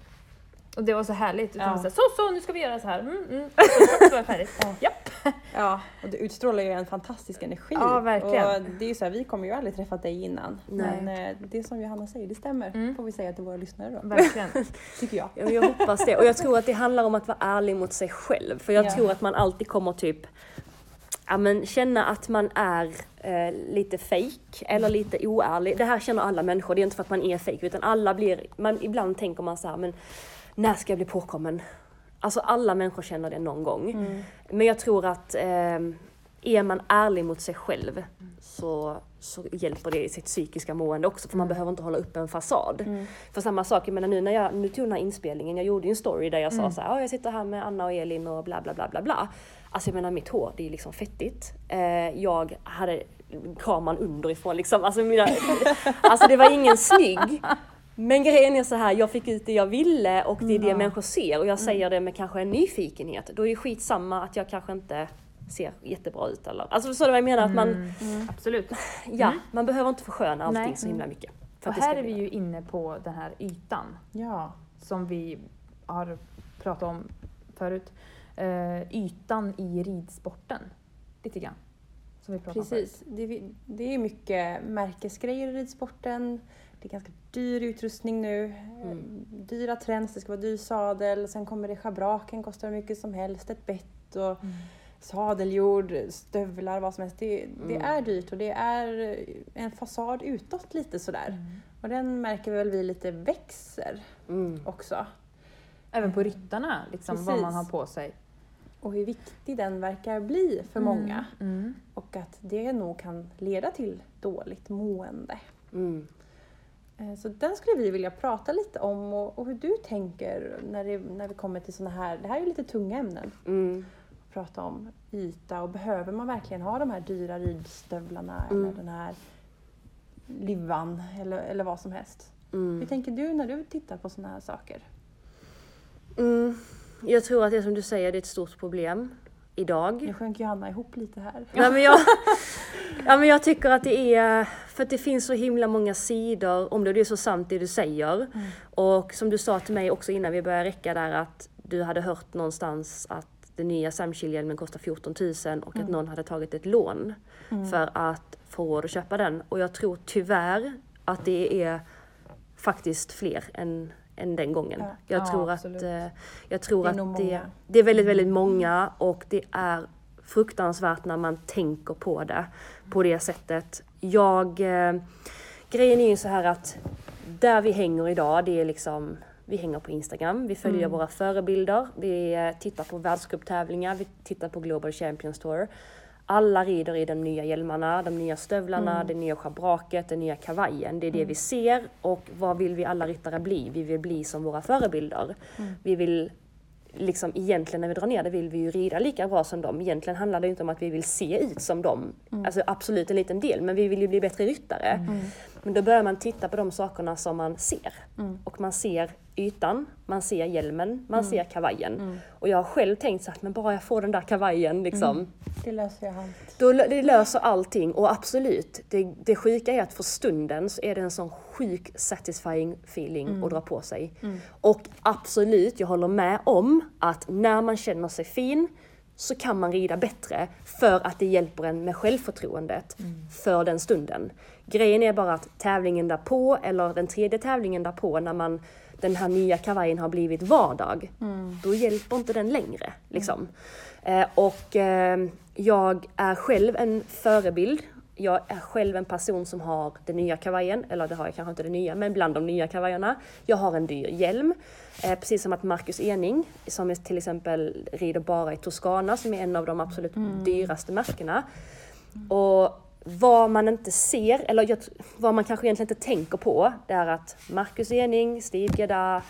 Speaker 2: Och det var så härligt. Utan
Speaker 1: Ja.
Speaker 2: så, här, så så, nu ska vi göra så här. Mm, mm. Så, så, så är det färdigt. Japp.
Speaker 1: Ja, och du utstrålar ju en fantastisk energi.
Speaker 2: Ja, verkligen.
Speaker 1: Och det är ju så här, vi kommer ju aldrig träffat dig innan.
Speaker 3: Nej.
Speaker 1: Men eh, det som Johanna säger, det stämmer.
Speaker 2: Mm.
Speaker 1: Får vi säga till våra lyssnare då.
Speaker 2: Verkligen.
Speaker 1: Tycker jag.
Speaker 3: Ja, jag hoppas det. Och jag tror att det handlar om att vara ärlig mot sig själv. För jag
Speaker 1: Ja.
Speaker 3: tror att man alltid kommer typ ja, men känna att man är eh, lite fake eller lite oärlig. Det här känner alla människor, det är inte för att man är fake utan alla blir, man, ibland tänker man så här, men när ska jag bli påkommen? Alltså alla människor känner det någon gång. Men jag tror att eh, är man ärlig mot sig själv så, så hjälper det i sitt psykiska mående också för man behöver inte hålla upp en fasad. För samma sak, jag menar nu när jag nu tog den här inspelningen, jag gjorde ju en story där jag sa så här, "Ja, jag sitter här med Anna och Elin och bla bla bla bla bla. Alltså jag menar mitt hår, det är liksom fettigt. Eh, jag hade kameran underifrån liksom, alltså, mina, alltså det var ingen snygg. Men grejen är så här, jag fick ut det jag ville och det är det människor ser och jag säger det med kanske en nyfikenhet. Då är det skitsamma att jag kanske inte ser jättebra ut eller, alltså förstår du vad jag menar? Att man,
Speaker 2: Absolut.
Speaker 3: ja, man behöver inte försköna allting
Speaker 2: Nej.
Speaker 3: så himla mycket. För
Speaker 2: Och här är vi ju inne på den här ytan
Speaker 1: Ja.
Speaker 2: som vi har pratat om förut. Eh, ytan i ridsporten. Lite grann. Som vi pratade om
Speaker 1: Precis. Det, är- det är mycket märkesgrejer i ridsporten. Det är ganska dyr utrustning nu.
Speaker 3: Mm.
Speaker 1: Dyra träns, det ska vara dyr sadel. Sen kommer det schabraken, kostar hur mycket som helst. Ett bett och
Speaker 2: Mm.
Speaker 1: sadeljord, stövlar, vad som helst. Det, det
Speaker 3: Mm.
Speaker 1: är dyrt och det är en fasad utåt lite sådär.
Speaker 2: Mm.
Speaker 1: Och den märker väl vi lite växer
Speaker 3: Mm.
Speaker 1: också.
Speaker 2: Även på ryttarna, liksom, vad man har på sig.
Speaker 1: Och hur viktig den verkar bli för många.
Speaker 2: Mm.
Speaker 1: Och att det nog kan leda till dåligt mående. Eh, Så den skulle vi vilja prata lite om och, och hur du tänker när, det, när vi kommer till såna här, det här är ju lite tunga ämnen
Speaker 3: Mm.
Speaker 1: att prata om yta och behöver man verkligen ha de här dyra ridstövlarna
Speaker 3: Mm.
Speaker 1: eller den här livan eller, eller vad som helst. Hur
Speaker 3: Mm.
Speaker 1: tänker du när du tittar på såna här saker?
Speaker 3: Mm. Jag tror att det som du säger, det är ett stort problem idag.
Speaker 1: Nu sjönk Johanna ihop lite här.
Speaker 3: Nej, men jag, ja, men jag tycker att det är, för att det finns så himla många sidor om det, det är så sant det du säger. Och som du sa till mig också innan vi började räcka där att du hade hört någonstans att den nya Samchill-hjälmen kostar 14 000 och att någon hade tagit ett lån för att få råd att köpa den. Och jag tror tyvärr att det är faktiskt fler än, än den gången.
Speaker 1: Ja.
Speaker 3: Jag
Speaker 2: Ja,
Speaker 3: tror
Speaker 2: absolut.
Speaker 3: att, eh, jag tror
Speaker 1: Det är
Speaker 3: att det, det är väldigt, väldigt många och det är fruktansvärt när man tänker på det på det sättet. Jag, eh, grejen är ju så här att där vi hänger idag, det är liksom vi hänger på Instagram, vi följer våra förebilder, vi eh, tittar på världscuptävlingar, vi tittar på Global Champions Tour. Alla rider i de nya hjälmarna, de nya stövlarna,
Speaker 1: Mm.
Speaker 3: det nya schabraket, den nya kavajen. Det är det vi ser och vad vill vi alla ryttare bli? Vi vill bli som våra förebilder.
Speaker 1: Mm.
Speaker 3: Vi vill liksom egentligen när vi drar ner det vill vi ju rida lika bra som dem. Egentligen handlar det inte om att vi vill se ut som dem.
Speaker 1: Mm.
Speaker 3: Alltså absolut en liten del, men vi vill ju bli bättre ryttare. Men då börjar man titta på de sakerna som man ser.
Speaker 1: Mm.
Speaker 3: Och man ser ytan, man ser hjälmen, man ser kavajen.
Speaker 1: Mm.
Speaker 3: Och jag har själv tänkt så att men bara jag får den där kavajen liksom.
Speaker 1: Det löser jag allt.
Speaker 3: Då, det löser allting och absolut, det, det sjuka är att för stunden så är det en sån sjuk satisfying feeling att dra på sig. Och absolut, jag håller med om att när man känner sig fin så kan man rida bättre för att det hjälper en med självförtroendet för den stunden. Grejen är bara att tävlingen därpå, eller den tredje tävlingen därpå, när man den här nya kavajen har blivit vardag, då hjälper inte den längre. Liksom. Eh, och eh, jag är själv en förebild. Jag är själv en person som har den nya kavajen, eller det har jag kanske inte den nya, men bland de nya kavajerna. Jag har en dyr hjälm, eh, precis som att Marcus Ening, som är till exempel rider bara i Toscana, som är en av de absolut dyraste märkena. Och vad man inte ser, eller vad man kanske egentligen inte tänker på, det är att Marcus Ening, Steve Gedda,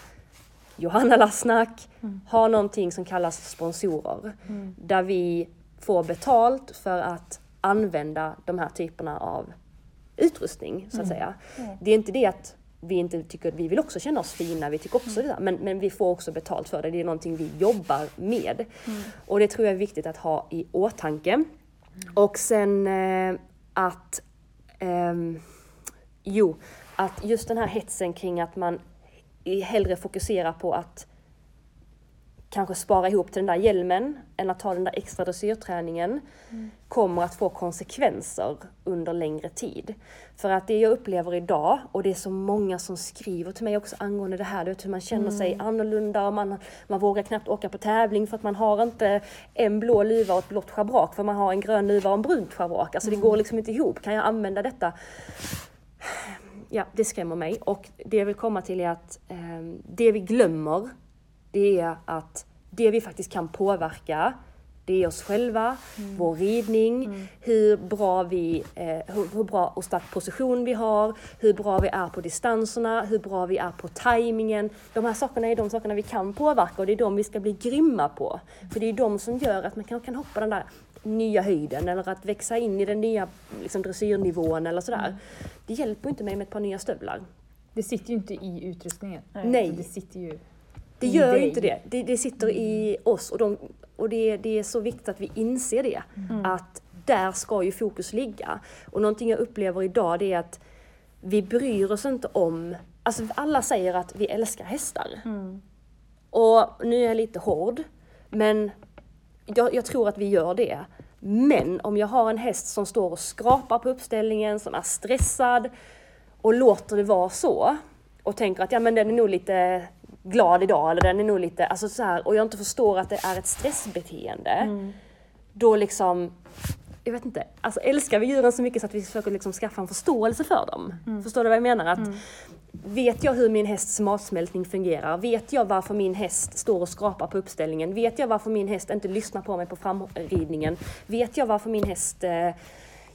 Speaker 3: Johanna Lassnack har någonting som kallas sponsorer. Där vi får betalt för att använda de här typerna av utrustning, så att säga. Det är inte det att vi inte tycker vi vill också känna oss fina, vi tycker också det där, men, men vi får också betalt för det. Det är någonting vi jobbar med. Och det tror jag är viktigt att ha i åtanke. Och sen eh, att ehm, Jo, att just den här hetsen kring att man hellre fokuserar på att kanske spara ihop till den där hjälmen än att ta den där extra dressyrträningen kommer att få konsekvenser under längre tid. För att det jag upplever idag, och det är så många som skriver till mig också angående det här, du vet hur man känner sig annorlunda och man, man vågar knappt åka på tävling för att man har inte en blå luva och ett blått schabrak för man har en grön luva och en brunt schabrak. Alltså det går liksom inte ihop. Kan jag använda detta? Ja, det skrämmer mig. Och det jag vill komma till är att eh, det vi glömmer, det är att det vi faktiskt kan påverka, det är oss själva, vår ridning, hur bra vi, eh, hur, hur bra och stark position vi har, hur bra vi är på distanserna, hur bra vi är på tajmingen. De här sakerna är de sakerna vi kan påverka och det är de vi ska bli grymma på. För det är de som gör att man kan, kan hoppa den där nya höjden eller att växa in i den nya liksom, dressyrnivån eller sådär. Det hjälper inte mig med ett par nya stövlar.
Speaker 2: Det sitter ju inte i utrustningen.
Speaker 3: Nej.
Speaker 2: Det sitter ju
Speaker 3: Det gör
Speaker 2: dig.
Speaker 3: inte det. Det, det sitter i oss och, de, och det, det är så viktigt att vi inser det. Att där ska ju fokus ligga. Och någonting jag upplever idag det är att vi bryr oss inte om... Alltså alla säger att vi älskar hästar. Och nu är jag lite hård, men jag, jag tror att vi gör det. Men om jag har en häst som står och skrapar på uppställningen, som är stressad och låter det vara så och tänker att ja men den är nog lite glad idag eller den är nog lite, alltså så här, och jag inte förstår att det är ett stressbeteende. Då liksom, jag vet inte, alltså älskar vi djuren så mycket så att vi försöker liksom skaffa en förståelse för dem. Förstår du vad jag menar? Att Vet jag hur min hästs matsmältning fungerar? Vet jag varför min häst står och skrapar på uppställningen? Vet jag varför min häst inte lyssnar på mig på framridningen? Vet jag varför min häst eh,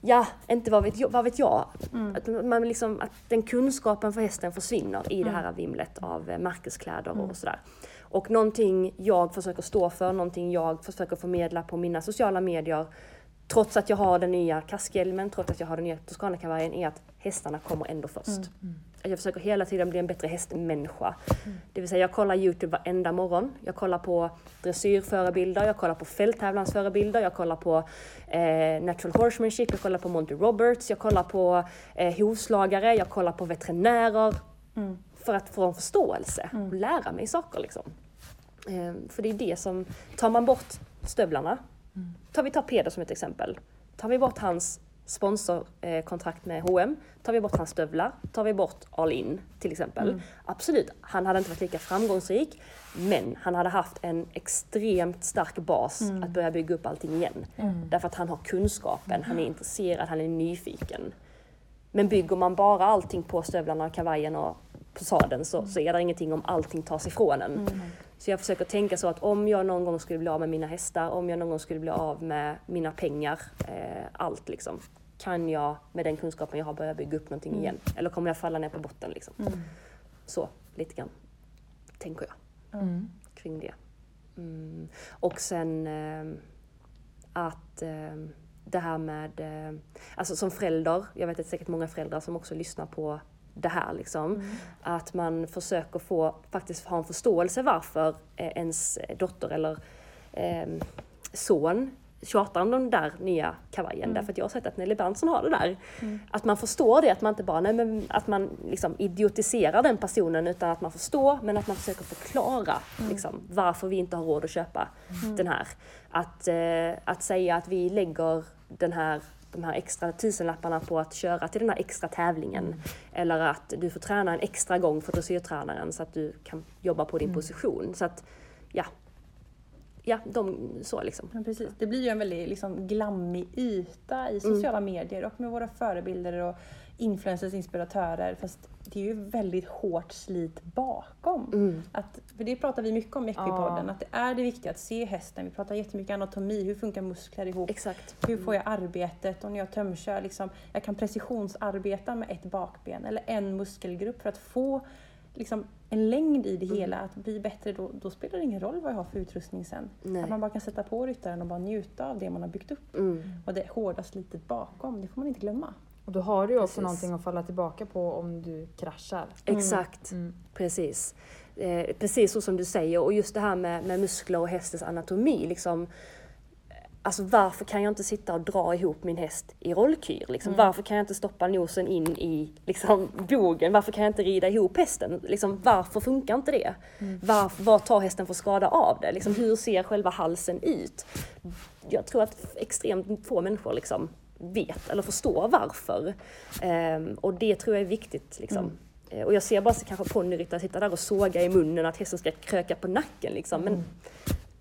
Speaker 3: Ja, inte vad vet jag. Vad vet jag. Att, man liksom, att den kunskapen för hästen försvinner i det här vimlet av eh, märkeskläder och sådär. Och någonting jag försöker stå för, någonting jag försöker förmedla på mina sociala medier trots att jag har den nya kaskhjälmen, trots att jag har den nya Toscana-kavajen, är att hästarna kommer ändå först. Jag försöker hela tiden bli en bättre hästmänniska. Det vill säga jag kollar Youtube varenda morgon. Jag kollar på dressyrförebilder, jag kollar på fälttävlansförebilder, jag kollar på eh, natural horsemanship, jag kollar på Monty Roberts, jag kollar på eh, hovslagare, jag kollar på veterinärer. För att få en förståelse och lära mig saker liksom. Eh, för det är det som, tar man bort stövlarna, tar vi tar Peder som ett exempel. Tar vi bort hans sponsorkontrakt med H&M, tar vi bort hans stövlar, tar vi bort All In till exempel. Absolut, han hade inte varit lika framgångsrik, men han hade haft en extremt stark bas att börja bygga upp allting igen. Därför att han har kunskapen, han är intresserad, han är nyfiken. Men bygger man bara allting på stövlarna, kavajen och på sadeln så, så är det ingenting om allting tas ifrån en. Så jag försöker tänka så att om jag någon gång skulle bli av med mina hästar, om jag någon gång skulle bli av med mina pengar, eh, allt liksom. Kan jag med den kunskapen jag har börja bygga upp någonting igen? Eller kommer jag falla ner på botten liksom? Så, lite grann. Tänker jag
Speaker 2: Mm.
Speaker 3: kring det. Mm. Och sen eh, att eh, det här med, eh, alltså som förälder, jag vet att det är säkert många föräldrar som också lyssnar på det här liksom. Att man försöker få, faktiskt ha en förståelse varför eh, ens dotter eller eh, son tjatar om den där nya kavajen. Därför att jag har sett att Nelly Berntsson har det där. Att man förstår det, att man inte bara nej, men att man liksom idiotiserar den personen utan att man förstår men att man försöker förklara liksom, varför vi inte har råd att köpa den här. Att, eh, att säga att vi lägger den här de här extra tusenlapparna på att köra till den här extra tävlingen. Eller att du får träna en extra gång för dressyrtränaren så att du kan jobba på din position. Så att, ja. Ja, de, så liksom.
Speaker 1: Ja, precis. Det blir ju en väldigt liksom, glammig yta i sociala medier och med våra förebilder och influencers, inspiratörer. Fast det är ju väldigt hårt slit bakom. Att, för det pratar vi mycket om i Equipodden,
Speaker 2: Ja.
Speaker 1: att det är det viktiga att se hästen. Vi pratar jättemycket anatomi, hur funkar muskler ihop?
Speaker 3: Exakt.
Speaker 1: Hur får jag arbetet? Och när jag tömkör, liksom, jag kan precisionsarbeta med ett bakben eller en muskelgrupp för att få liksom, en längd i det
Speaker 3: Mm.
Speaker 1: hela. Att bli bättre, då, då spelar det ingen roll vad jag har för utrustning sen.
Speaker 3: Nej.
Speaker 1: Att man bara kan sätta på ryttaren och bara njuta av det man har byggt upp.
Speaker 3: Mm.
Speaker 1: Och det hårda slitet bakom, det får man inte glömma.
Speaker 2: Och då har du ju också
Speaker 3: Precis.
Speaker 2: någonting att falla tillbaka på om du kraschar.
Speaker 3: Exakt.
Speaker 2: Mm.
Speaker 3: Precis. Eh, precis så som du säger. Och just det här med, med muskler och hästens anatomi. Liksom, alltså varför kan jag inte sitta och dra ihop min häst i rollkyr? Liksom? Varför kan jag inte stoppa nosen in i liksom, bogen? Varför kan jag inte rida ihop hästen? Liksom, varför funkar inte det? Varför, vad tar hästen för skada av det? Liksom, hur ser själva halsen ut? Jag tror att extremt få människor liksom, vet eller förstår varför. Ehm, och det tror jag är viktigt. Liksom. Eh, Och jag ser bara så kanske ponnyryttare sitta där och såga i munnen att hästen ska kröka på nacken. Liksom. Men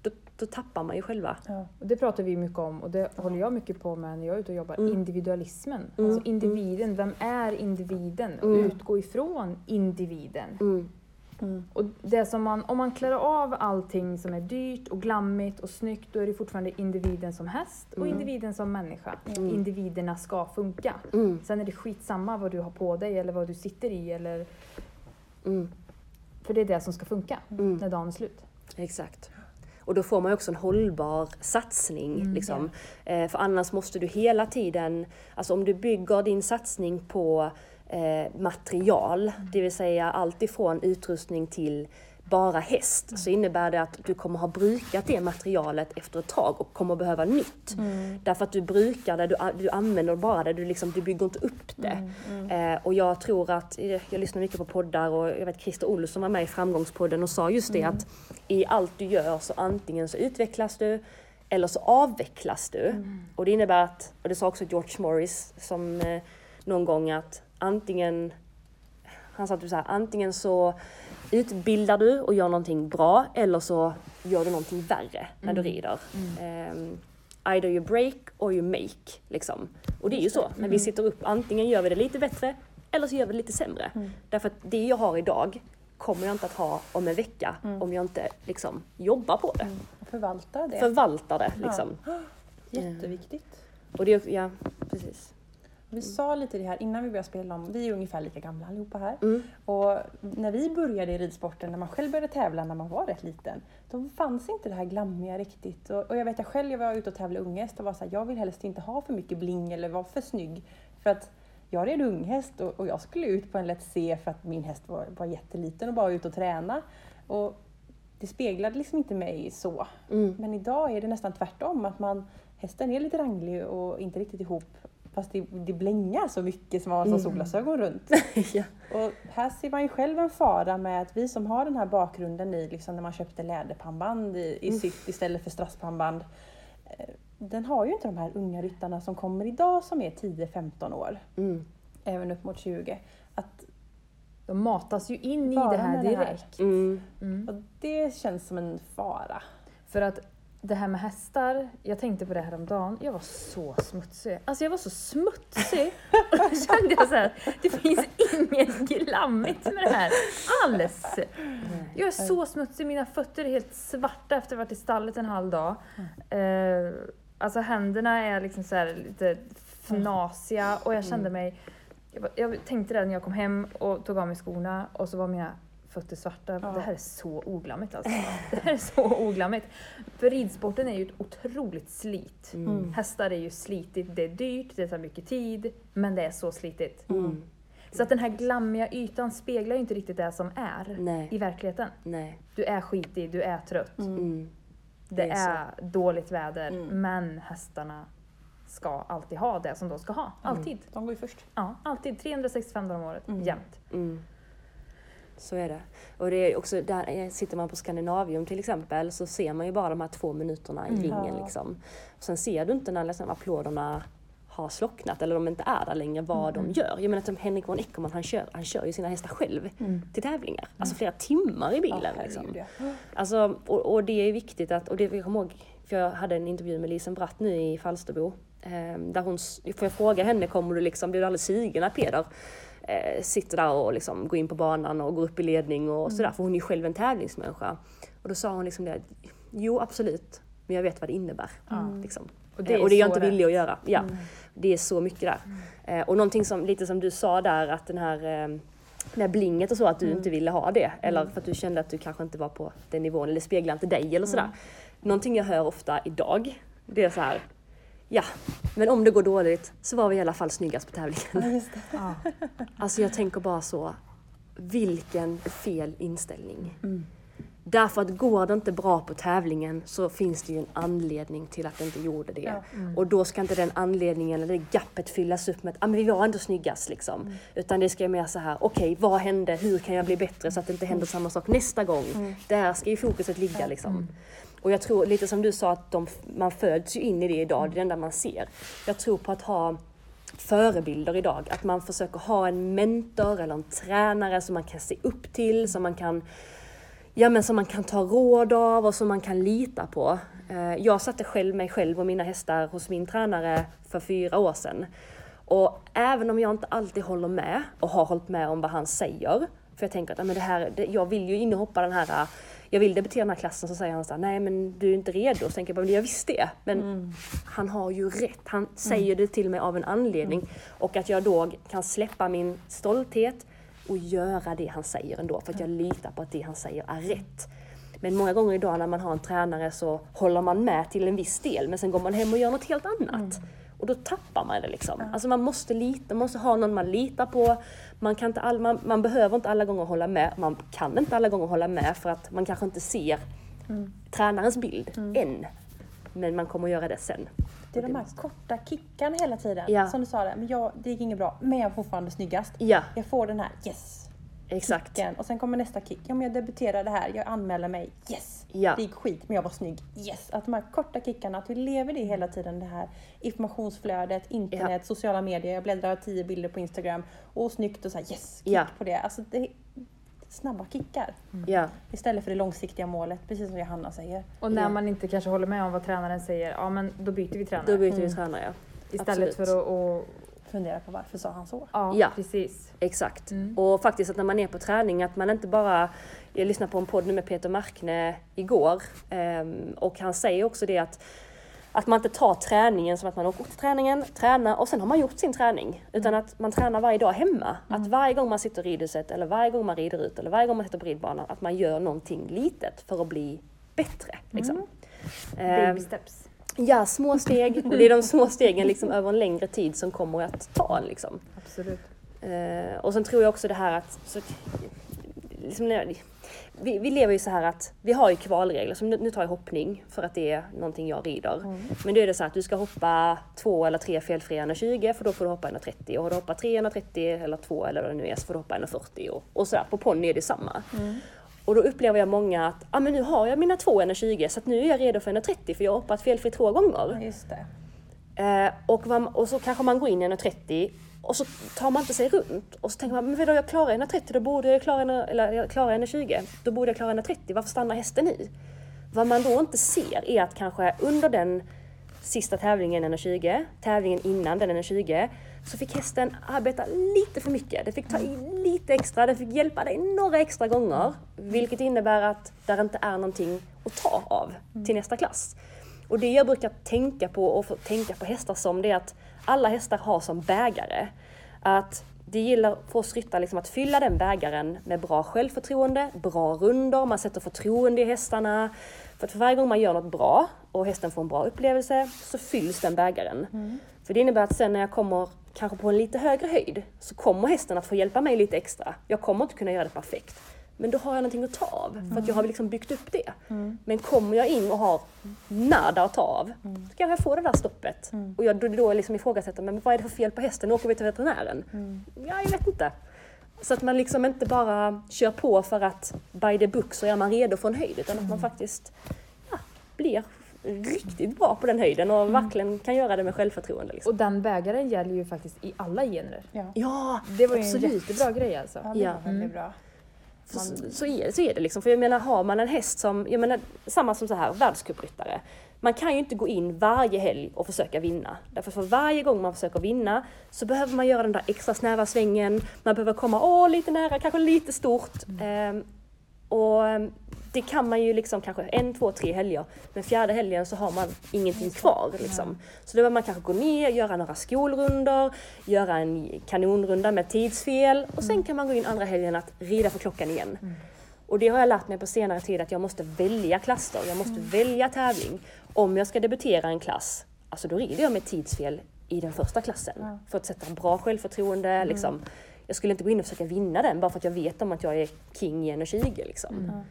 Speaker 3: då, då tappar man ju själva.
Speaker 1: Ja.
Speaker 2: Och det pratar vi mycket om och det håller jag mycket på med när jag är ute och jobbar. Individualismen. Alltså individen, vem är individen? Och utgå ifrån individen.
Speaker 3: Mm.
Speaker 2: Och det som man, om man klarar av allting som är dyrt och glammigt och snyggt, då är det fortfarande individen som häst och individen som människa. Individerna ska funka.
Speaker 3: Mm.
Speaker 2: Sen är det skitsamma vad du har på dig eller vad du sitter i. Eller,
Speaker 3: Mm.
Speaker 2: för det är det som ska funka
Speaker 3: Mm.
Speaker 2: när dagen är slut.
Speaker 3: Exakt. Och då får man också en hållbar satsning. liksom. eh, för annars måste du hela tiden, alltså om du bygger din satsning på material, det vill säga allt ifrån utrustning till bara häst, så innebär det att du kommer ha brukat det materialet efter ett tag och kommer behöva nytt. Därför att du brukar det, du, du använder bara det, du, liksom, du bygger inte upp det. Eh, och jag tror att, jag, jag lyssnar mycket på poddar och jag vet Christer Olsson var med i Framgångspodden och sa just det att i allt du gör så antingen så utvecklas du eller så avvecklas du. Och det innebär att, och det sa också George Morris som eh, någon gång att antingen, han sa typ så här, antingen så utbildar du och gör någonting bra eller så gör du någonting värre när du rider. Ehm, either you break or you make. Liksom. Och det är ju så, när vi sitter upp, antingen gör vi det lite bättre eller så gör vi det lite sämre. Därför att det jag har idag kommer jag inte att ha om en vecka om jag inte liksom, jobbar på det.
Speaker 1: Och förvalta det.
Speaker 3: Förvaltar det liksom.
Speaker 1: Jätteviktigt.
Speaker 3: Och det, ja, precis.
Speaker 1: Vi sa lite det här innan vi började spela om, vi är ungefär lika gamla allihopa här.
Speaker 3: Mm.
Speaker 1: Och när vi började i ridsporten, när man själv började tävla när man var rätt liten, då fanns inte det här glammiga riktigt. Och, och jag vet jag själv, jag var ute och tävlade unghäst och var så här, jag vill helst inte ha för mycket bling eller vara för snygg. För att jag red unghäst och, och jag skulle ut på en lätt C för att min häst var, var jätteliten och bara ut och träna. Och det speglade liksom inte mig så.
Speaker 3: Mm.
Speaker 1: Men idag är det nästan tvärtom, att man, hästen är lite ranglig och inte riktigt ihop. Fast det, det blängar så mycket som man har som solglasögon runt.
Speaker 3: ja.
Speaker 1: Och här ser man ju själv en fara med att vi som har den här bakgrunden i liksom när man köpte läderpannband i, i sytt istället för strasspannband. eh, Den har ju inte de här unga ryttarna som kommer idag som är 10-15 år,
Speaker 3: Mm.
Speaker 1: även upp mot 20. Att,
Speaker 2: De matas ju in i det här
Speaker 1: med det här.
Speaker 2: direkt.
Speaker 3: Mm.
Speaker 2: Mm.
Speaker 1: och det känns som en fara.
Speaker 2: För att det här med hästar, jag tänkte på det här om dagen. jag var så smutsig. Alltså jag var så smutsig. Och då kände jag så här, det finns inget glammigt med det här alls. Jag är så smutsig, mina fötter är helt svarta efter att ha varit i stallet en halv dag. Eh, alltså händerna är liksom så här lite fnasiga och jag kände mig jag, var- jag tänkte det när jag kom hem och tog av mig skorna och så var mina fötter svarta. Det här är så oglammigt alltså. Det här är så oglammigt. För ridsporten är ju ett otroligt slit.
Speaker 3: Mm.
Speaker 2: Hästar är ju slitigt, det är dyrt, det tar mycket tid, men det är så slitigt.
Speaker 3: Mm.
Speaker 2: Så att den här glammiga ytan speglar ju inte riktigt det som är
Speaker 3: Nej.
Speaker 2: i verkligheten.
Speaker 3: Nej.
Speaker 2: Du är skitig, du är trött,
Speaker 3: Mm.
Speaker 2: det,
Speaker 3: det är
Speaker 2: är, dåligt väder,
Speaker 1: Mm.
Speaker 2: men hästarna ska alltid ha det som de ska ha. Alltid.
Speaker 1: De går ju först.
Speaker 2: Ja, alltid. 365 dagar om året,
Speaker 1: Mm.
Speaker 2: jämt.
Speaker 3: Mm. Så är det. Och det är också där, eh, sitter man på Skandinavium till exempel så ser man ju bara de här två minuterna i
Speaker 2: Mm.
Speaker 3: ringen. Liksom. Sen ser du inte när liksom, applåderna har slocknat eller de inte är där längre vad
Speaker 2: Mm.
Speaker 3: de gör. Jag menar som Henrik von Eckermann han kör, han kör ju sina hästar själv
Speaker 2: Mm.
Speaker 3: till tävlingar. Alltså flera timmar i bilen.
Speaker 1: Ja,
Speaker 3: liksom. Alltså, och, och det är viktigt att, och det jag kommer ihåg, för jag hade en intervju med Lisen Bratt nu i Falsterbo. Eh, där hon, får jag fråga henne, kommer du liksom, blir du alldeles sugen Peder eh, sitter där och liksom går in på banan och går upp i ledning och sådär, för hon är ju själv en tävlingsmänniska. Och då sa hon liksom det, jo absolut, men jag vet vad det innebär. Liksom.
Speaker 2: Och
Speaker 3: Det och det är jag inte villig att göra. Ja, Det är så mycket där. Eh, och någonting som, lite som du sa där, att den här eh, med blinget och så, att du inte ville ha det. Eller för att du kände att du kanske inte var på den nivån, eller det speglar inte dig eller sådär. Någonting jag hör ofta idag, det är så här. Ja, men om det går dåligt så var vi i alla fall snyggast på tävlingen.
Speaker 1: Just det.
Speaker 2: Ja.
Speaker 3: Alltså jag tänker bara så, vilken fel inställning. Därför att går det inte bra på tävlingen så finns det ju en anledning till att det inte gjorde det.
Speaker 1: Ja.
Speaker 3: Och då ska inte den anledningen eller det gappet fyllas upp med att ah, men vi var ändå snyggast. Liksom. Utan det ska ju mer så här, okej vad hände, hur kan jag bli bättre så att det inte händer samma sak nästa gång. Där ska ju fokuset ligga liksom. Och jag tror lite som du sa att de, man föds ju in i det idag, det är det enda man ser. Jag tror på att ha förebilder idag. Att man försöker ha en mentor eller en tränare som man kan se upp till, som man kan, ja, men som man kan ta råd av och som man kan lita på. Eh, jag satte själv mig själv och mina hästar hos min tränare för fyra år sedan. Och även om jag inte alltid håller med och har hållit med om vad han säger, för jag tänker att ja, men det här, det, jag vill ju in och hoppa den här, jag vill debutera den här klassen, så säger han så här, nej men du är inte redo. Så tänker jag bara, jag visste det. Men han har ju rätt, han säger det till mig av en anledning. Och att jag då kan släppa min stolthet och göra det han säger ändå, för att jag litar på att det han säger är rätt. Men många gånger idag när man har en tränare så håller man med till en viss del, men sen går man hem och gör något helt annat. Och då tappar man det liksom. Alltså man måste lita, man måste ha någon man litar på. Man, kan inte all, man, man behöver inte alla gånger hålla med, man kan inte alla gånger hålla med för att man kanske inte ser tränarens bild än. Men man kommer att göra det sen.
Speaker 1: Det är de här korta kickarna hela tiden.
Speaker 3: Ja.
Speaker 1: Som du sa, där, men jag, det gick inget bra, men jag är fortfarande snyggast.
Speaker 3: Ja,
Speaker 1: Jag får den här yes,
Speaker 3: exakt.
Speaker 1: kicken och sen kommer nästa kick. Ja men jag debuterade här, jag anmäler mig, yes.
Speaker 3: Ja.
Speaker 1: Det gick skit men jag var snygg, yes. Att de här korta kickarna, att vi lever det hela tiden, det här informationsflödet, internet, sociala medier. Jag bläddrar tio bilder på Instagram och snyggt och så här yes, kick
Speaker 3: Ja.
Speaker 1: på det. Alltså det är snabba kickar.
Speaker 3: Ja,
Speaker 1: Istället för det långsiktiga målet, precis som Johanna säger.
Speaker 2: Och när
Speaker 3: Ja.
Speaker 2: man inte kanske håller med om vad tränaren säger, ja men då byter vi tränare.
Speaker 3: då byter vi tränare ja.
Speaker 2: Istället
Speaker 3: absolut.
Speaker 2: för att, att
Speaker 1: Fundera på varför sa han så?
Speaker 2: ja,
Speaker 3: Ja.
Speaker 2: precis.
Speaker 3: Exakt.
Speaker 2: Mm.
Speaker 3: Och faktiskt att när man är på träning att man inte bara... Jag lyssnade på en podd nu med Peter Markne igår ehm, och han säger också det att att man inte tar träningen som att man åker till träningen, tränar och sen har man gjort sin träning. Utan att man tränar varje dag hemma. Att varje gång man sitter i ridhuset eller varje gång man rider ut eller varje gång man sitter på ridbanan att man gör någonting litet för att bli bättre. Liksom. Ehm,
Speaker 2: Baby steps.
Speaker 3: Ja, små steg. Och det är de små stegen liksom över en längre tid som kommer att ta. Liksom.
Speaker 2: Absolut.
Speaker 3: Eh, och sen tror jag också det här att... Så, liksom, vi, vi lever ju så här att vi har ju kvalregler, som nu, nu tar jag hoppning för att det är någonting jag rider. Men då är det så att du ska hoppa två eller tre felfria 120 för då får du hoppa 130 och har du hoppat 3 130 eller två eller vad det nu är så får du hoppa 140 och, och sådär. På ponny är det samma. Och då upplever jag många att ah, men nu har jag mina två 120 så nu är jag redo för 130 för jag har hoppat felfritt två gånger.
Speaker 1: Just det.
Speaker 3: Eh, och, man, och så kanske man går in i 130 och så tar man inte sig runt. Och så tänker man, men vadå jag klarar 130, då borde jag klara, en, eller jag klarar 120, då borde jag klara 130, varför stannar hästen i? Vad man då inte ser är att kanske under den sista tävlingen, den 20, tävlingen innan den 20, så fick hästen arbeta lite för mycket. Den fick ta i lite extra, Den fick hjälpa dig några extra gånger. Vilket innebär att där inte är någonting att ta av till nästa klass. Och det jag brukar tänka på och få tänka på hästar som, det är att alla hästar har som bägare. Att det gillar för oss ryttare liksom att fylla den bägaren med bra självförtroende, bra runder, man sätter förtroende i hästarna. För att för varje gång man gör något bra och hästen får en bra upplevelse så fylls den bägaren. Mm. För det innebär att sen när jag kommer kanske på en lite högre höjd så kommer hästen att få hjälpa mig lite extra. Jag kommer inte kunna göra det perfekt. Men då har jag någonting att ta av för att jag har liksom byggt upp det. Men kommer jag in och har nada att ta av, då kan jag få det där stoppet. Och jag då, då liksom ifrågasätter, men vad är det för fel på hästen? Nu åker vi till veterinären. Ja, jag vet inte. Så att man liksom inte bara kör på för att by the book så är man redo för en höjd utan att man faktiskt ja, blir riktigt bra på den höjden och verkligen kan göra det med självförtroende. Liksom.
Speaker 2: Och den bägaren gäller ju faktiskt i alla genrer.
Speaker 1: Ja,
Speaker 3: Ja,
Speaker 2: Det var ju en
Speaker 3: absolut.
Speaker 2: jättebra grej alltså.
Speaker 1: ja det
Speaker 3: Ja.
Speaker 1: var väldigt bra.
Speaker 3: Så, så, är, så är det liksom. För jag menar, har man en häst som, jag menar, samma som så här, världscupryttare. Man kan ju inte gå in varje helg och försöka vinna. Därför för varje gång man försöker vinna så behöver man göra den där extra snäva svängen. Man behöver komma åh, lite nära, kanske lite stort. Ehm, och ehm, det kan man ju liksom kanske en, två, tre helger. Men fjärde helgen så har man ingenting kvar. Liksom. Så då behöver man kanske gå ner, göra några skolrunder, göra en kanonrunda med tidsfel och sen kan man gå in andra helgen att rida för klockan igen. Och det har jag lärt mig på senare tid att jag måste välja klasser, jag måste välja tävling. Om jag ska debutera en klass, alltså då rider jag med tidsfel i den första klassen. För att sätta bra självförtroende. Liksom. Jag skulle inte gå in och försöka vinna den bara för att jag vet om att jag är king i 1,20. Liksom. Så,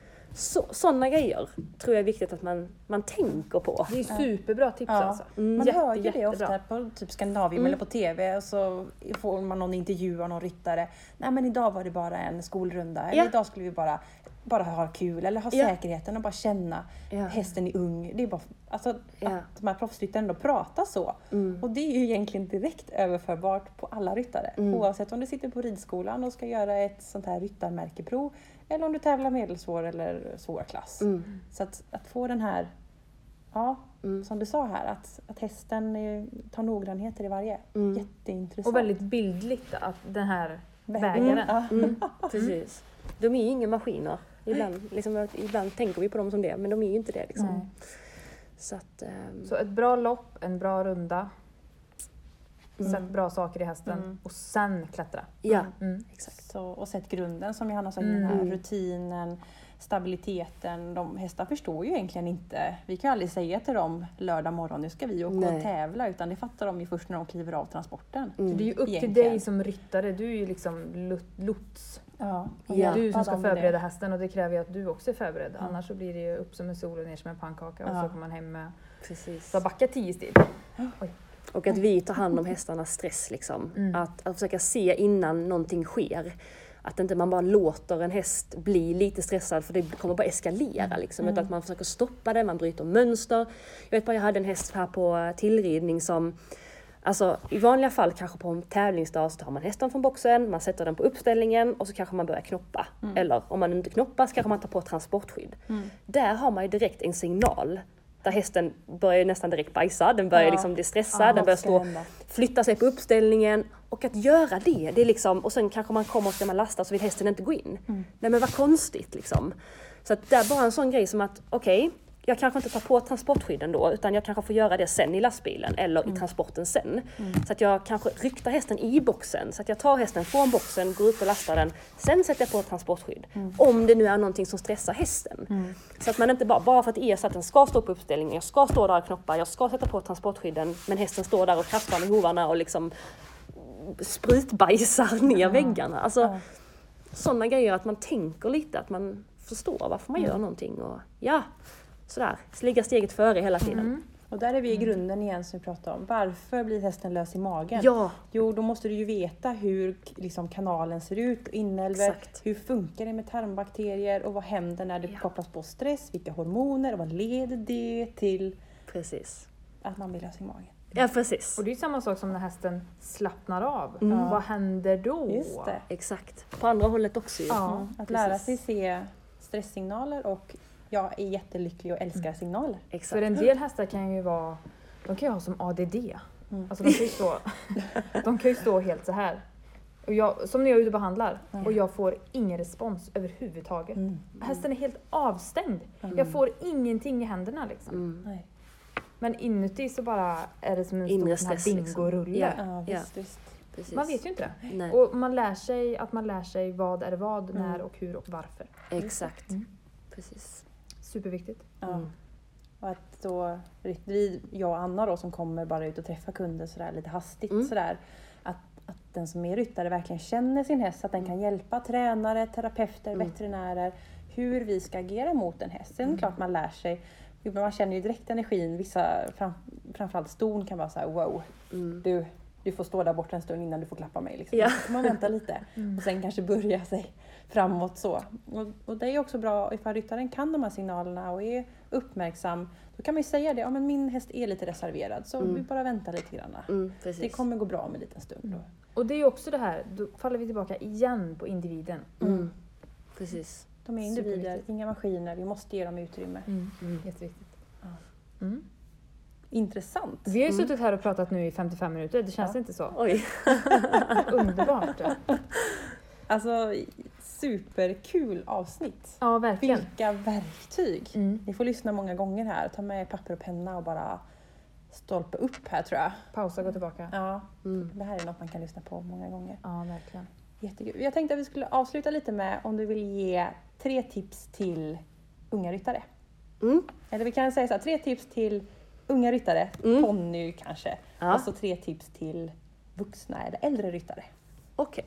Speaker 3: sådana grejer tror jag är viktigt att man, man tänker på.
Speaker 2: Det är superbra tips
Speaker 1: Ja.
Speaker 2: alltså.
Speaker 1: Man
Speaker 2: Jätte,
Speaker 1: hör ju det
Speaker 2: jättebra.
Speaker 1: ofta på typ Skandinavium eller på TV och så får man någon intervju av någon ryttare. Nej men idag var det bara en skolrunda eller
Speaker 3: Ja.
Speaker 1: idag skulle vi bara, bara ha kul eller ha
Speaker 3: Ja.
Speaker 1: säkerheten och bara känna
Speaker 3: Ja.
Speaker 1: hästen är ung. Det är bara, alltså,
Speaker 3: Ja.
Speaker 1: Att de här proffsryttarna ändå pratar så. Och det är ju egentligen direkt överförbart på alla ryttare. Oavsett om du sitter på ridskolan och ska göra ett sånt här ryttarmärkeprov eller om du tävlar medelsvår eller svår klass.
Speaker 3: Mm.
Speaker 1: Så att, att få den här, ja, som du sa här, att, att hästen är, tar noggrannheter i varje. Jätteintressant.
Speaker 2: Och väldigt bildligt att den här
Speaker 1: Vägen.
Speaker 2: bägaren.
Speaker 1: Ja.
Speaker 3: Mm, precis. De är ju inga maskiner. Ibland, liksom, ibland tänker vi på dem som det, men de är ju inte det. Liksom. Så att, ehm,
Speaker 2: Så ett bra lopp, en bra runda. Sätt bra saker i hästen och sen klättra.
Speaker 3: ja,
Speaker 2: Mm.
Speaker 3: exakt.
Speaker 1: Så, och sett grunden som Johanna sa innan här, rutinen, stabiliteten. De, hästar förstår ju egentligen inte. Vi kan ju aldrig säga till dem lördag morgon, nu ska vi åka
Speaker 3: Nej.
Speaker 1: och tävla, utan det fattar de ju först när de kliver av transporten.
Speaker 2: Så det är ju upp till
Speaker 1: Egentligen.
Speaker 2: dig som ryttare, du är ju liksom lot- lots.
Speaker 1: Ja,
Speaker 3: Ja.
Speaker 2: Du som ska förbereda hästen och det kräver ju att du också är förberedd. Annars så blir det ju upp som en sol och ner som en pannkaka och
Speaker 1: Ja.
Speaker 2: så kommer man hem med...
Speaker 3: Precis.
Speaker 2: Så backa tio steg. Oj.
Speaker 3: Och att vi tar hand om hästarnas stress. Liksom. Att, att försöka se innan någonting sker. Att inte man bara låter en häst bli lite stressad för det kommer bara eskalera. Liksom. Utan att man försöker stoppa det, man bryter mönster. Jag vet bara, jag hade en häst här på tillridning som Alltså i vanliga fall kanske på en tävlingsdag så tar man hästen från boxen, man sätter den på uppställningen och så kanske man börjar knoppa. Eller om man inte knoppar så kanske man tar på transportskydd. Där har man ju direkt en signal där hästen börjar nästan direkt bajsa, den börjar
Speaker 1: Ja.
Speaker 3: liksom bli stressad,
Speaker 1: Ja,
Speaker 3: den börjar
Speaker 1: hända.
Speaker 3: flytta sig på uppställningen. Och att göra det, det är liksom, och sen kanske man kommer och ska man lasta så vill hästen inte gå in. Nej men vad konstigt liksom. Så att det är bara en sån grej som att, okej, jag kanske inte tar på transportskydden då, utan jag kanske får göra det sen i lastbilen eller i transporten sen. Så att jag kanske ryktar hästen i boxen, så att jag tar hästen från boxen, går upp och lastar den, sen sätter jag på transportskydd. Om det nu är någonting som stressar hästen. Så att man inte bara, bara för att det är så att den ska stå på uppställningen, jag ska stå där och knoppa, jag ska sätta på transportskydden, men hästen står där och krafsar med hovarna och liksom sprutbajsar ner väggarna. Alltså, Sådana grejer att man tänker lite, att man förstår varför man gör någonting och ja, sådär. Ligga steget före hela tiden.
Speaker 1: Och där är vi i grunden igen som vi pratade om. Varför blir hästen lös i magen?
Speaker 3: Ja,
Speaker 1: Jo, då måste du ju veta hur liksom, kanalen ser ut, inälvor, hur funkar det med tarmbakterier och vad händer när det
Speaker 3: Ja.
Speaker 1: kopplas på stress, vilka hormoner och vad leder det till
Speaker 3: precis.
Speaker 1: att man blir lös i magen?
Speaker 3: Ja, precis.
Speaker 2: Och det är ju samma sak som när hästen slappnar av.
Speaker 1: Mm.
Speaker 2: Vad händer då?
Speaker 1: Just det.
Speaker 3: Exakt. På andra hållet också ju.
Speaker 2: Ja,
Speaker 1: Mm. Att lära sig se stresssignaler och jag är jättelycklig och älskar signaler.
Speaker 3: Exakt.
Speaker 2: För en del hästar kan ju vara, de kan ju ha som ADD.
Speaker 1: Mm.
Speaker 2: Alltså de kan ju stå, de kan ju stå helt så här. Och jag, som när jag är ute och behandlar och jag får ingen respons överhuvudtaget.
Speaker 1: Mm.
Speaker 2: Hästen är helt avstängd. Jag får ingenting i händerna liksom.
Speaker 3: Mm.
Speaker 2: Men inuti så bara är det som en
Speaker 3: Inre
Speaker 2: stor
Speaker 3: liksom.
Speaker 2: bingorulle.
Speaker 3: Ja.
Speaker 1: Ja, visst, visst.
Speaker 3: Precis.
Speaker 2: Man vet ju inte det.
Speaker 3: Nej.
Speaker 2: Och man lär sig att man lär sig vad är vad,
Speaker 1: Mm.
Speaker 2: när och hur och varför.
Speaker 3: Exakt.
Speaker 2: Mm.
Speaker 3: Precis.
Speaker 2: Superviktigt.
Speaker 1: Ja.
Speaker 3: Mm.
Speaker 1: Och att då, vi, jag och Anna då som kommer bara ut och träffar kunder sådär lite hastigt
Speaker 3: Mm.
Speaker 1: sådär. Att, att den som är ryttare verkligen känner sin häst, att den kan hjälpa tränare, terapeuter,
Speaker 3: Mm.
Speaker 1: veterinärer hur vi ska agera mot en häst. Sen är det klart man lär sig, man känner ju direkt energin, vissa, fram, framförallt ston kan vara så här: wow,
Speaker 3: Mm.
Speaker 1: du, du får stå där borta en stund innan du får klappa mig. Liksom.
Speaker 3: Ja.
Speaker 1: Så får man vänta lite och sen kanske börja sig framåt så. Och, och det är också bra ifall ryttaren kan de här signalerna och är uppmärksam. Då kan man ju säga det, ja men min häst är lite reserverad så
Speaker 3: Mm.
Speaker 1: vi bara väntar lite grann.
Speaker 3: Mm.
Speaker 1: Det kommer gå bra om en liten stund. Då.
Speaker 2: Och det är ju också det här, då faller vi tillbaka igen på individen.
Speaker 3: Mm. Precis.
Speaker 1: De är individer, inga maskiner, vi måste ge dem utrymme.
Speaker 2: Mm.
Speaker 3: Mm.
Speaker 2: Jätteviktigt.
Speaker 1: Ja.
Speaker 2: Mm.
Speaker 1: Intressant.
Speaker 2: Vi har ju
Speaker 3: Mm.
Speaker 2: suttit här och pratat nu i 55 minuter, det känns
Speaker 1: Ja.
Speaker 2: inte så?
Speaker 3: Oj.
Speaker 2: Underbart!
Speaker 1: Alltså superkul avsnitt.
Speaker 2: Ja, verkligen.
Speaker 1: Vilka verktyg!
Speaker 2: Mm.
Speaker 1: Ni får lyssna många gånger här, ta med papper och penna och bara stolpa upp här tror jag.
Speaker 2: Pausa, gå tillbaka.
Speaker 1: Ja,
Speaker 3: Mm.
Speaker 1: det här är något man kan lyssna på många gånger.
Speaker 2: Ja, verkligen.
Speaker 1: Jättekul. Jag tänkte att vi skulle avsluta lite med om du vill ge tre tips till unga ryttare.
Speaker 3: Mm.
Speaker 1: Eller vi kan säga så här, tre tips till unga ryttare,
Speaker 3: Mm.
Speaker 1: ponny kanske.
Speaker 3: Ja.
Speaker 1: Och så tre tips till vuxna eller äldre ryttare.
Speaker 3: Okej.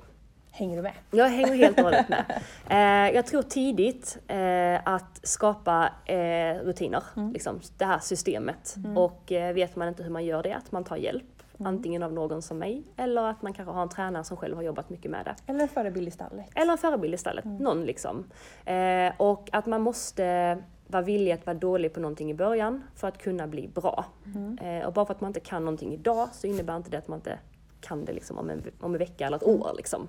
Speaker 1: Hänger du med?
Speaker 3: Jag hänger helt och hållet med. Eh, jag tror tidigt eh, att skapa eh, rutiner, liksom, det här systemet. Och eh, vet man inte hur man gör det, att man tar hjälp. Antingen av någon som mig, eller att man kanske har en tränare som själv har jobbat mycket med det.
Speaker 1: Eller en förebild i stallet.
Speaker 3: Eller en förebild istället, någon liksom. Eh, och att man måste vara villig att vara dålig på någonting i början för att kunna bli bra. Eh, och bara för att man inte kan någonting idag så innebär inte det att man inte kan det liksom om, en, om en vecka eller ett år. Liksom.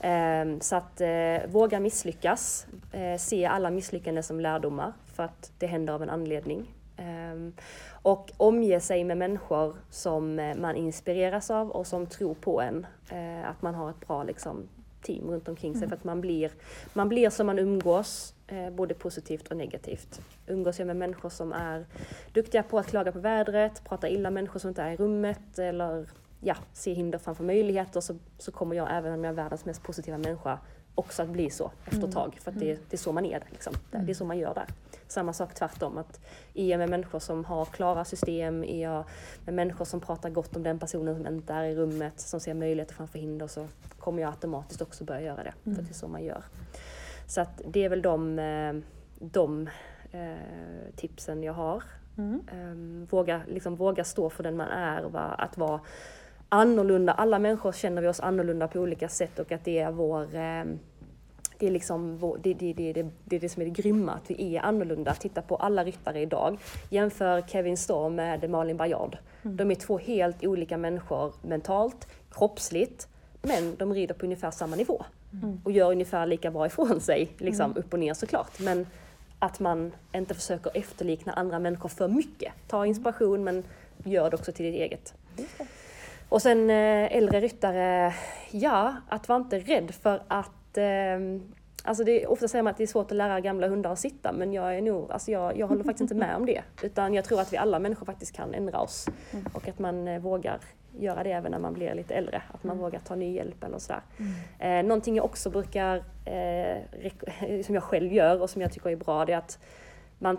Speaker 3: Eh, så att eh, våga misslyckas, eh, se alla misslyckanden som lärdomar för att det händer av en anledning. Eh, och omge sig med människor som eh, man inspireras av och som tror på en. Eh, att man har ett bra liksom, team runt omkring sig för att man blir, man blir som man umgås, eh, både positivt och negativt. Umgås jag med människor som är duktiga på att klaga på vädret, prata illa om människor som inte är i rummet eller ja, se hinder framför möjligheter så, så kommer jag, även om jag är världens mest positiva människa, också att bli så efter ett tag. För att det, det är så man är. Liksom. Det, det är så man gör där. Samma sak tvärtom. Att är jag med människor som har klara system, är jag med människor som pratar gott om den personen som inte är i rummet, som ser möjligheter framför hinder, så kommer jag automatiskt också börja göra det. För att det är så man gör. Så att det är väl de, eh, de eh, tipsen jag har.
Speaker 1: Mm.
Speaker 3: Ehm, våga, liksom, våga stå för den man är, att vara annorlunda. Alla människor känner vi oss annorlunda på olika sätt och att det är vår ehm, det är, liksom vår, det, det, det, det, det är det som är det grymma, att vi är annorlunda. Titta på alla ryttare idag. Jämför Kevin Storm med Malin Bajard. De är två helt olika människor mentalt, kroppsligt, men de rider på ungefär samma nivå. Och gör ungefär lika bra ifrån sig, liksom upp och ner såklart. Men att man inte försöker efterlikna andra människor för mycket. Ta inspiration men gör det också till ditt eget. Och sen eh, äldre ryttare, ja, att vara inte rädd för att eh, Alltså det, ofta säger man att det är svårt att lära gamla hundar att sitta, men jag, är nog, alltså jag, jag håller faktiskt inte med om det. Utan jag tror att vi alla människor faktiskt kan ändra oss. Och att man eh, vågar göra det även när man blir lite äldre. Att man vågar ta ny hjälp eller sådär. Eh, någonting jag också brukar, eh, som jag själv gör och som jag tycker är bra, det är att man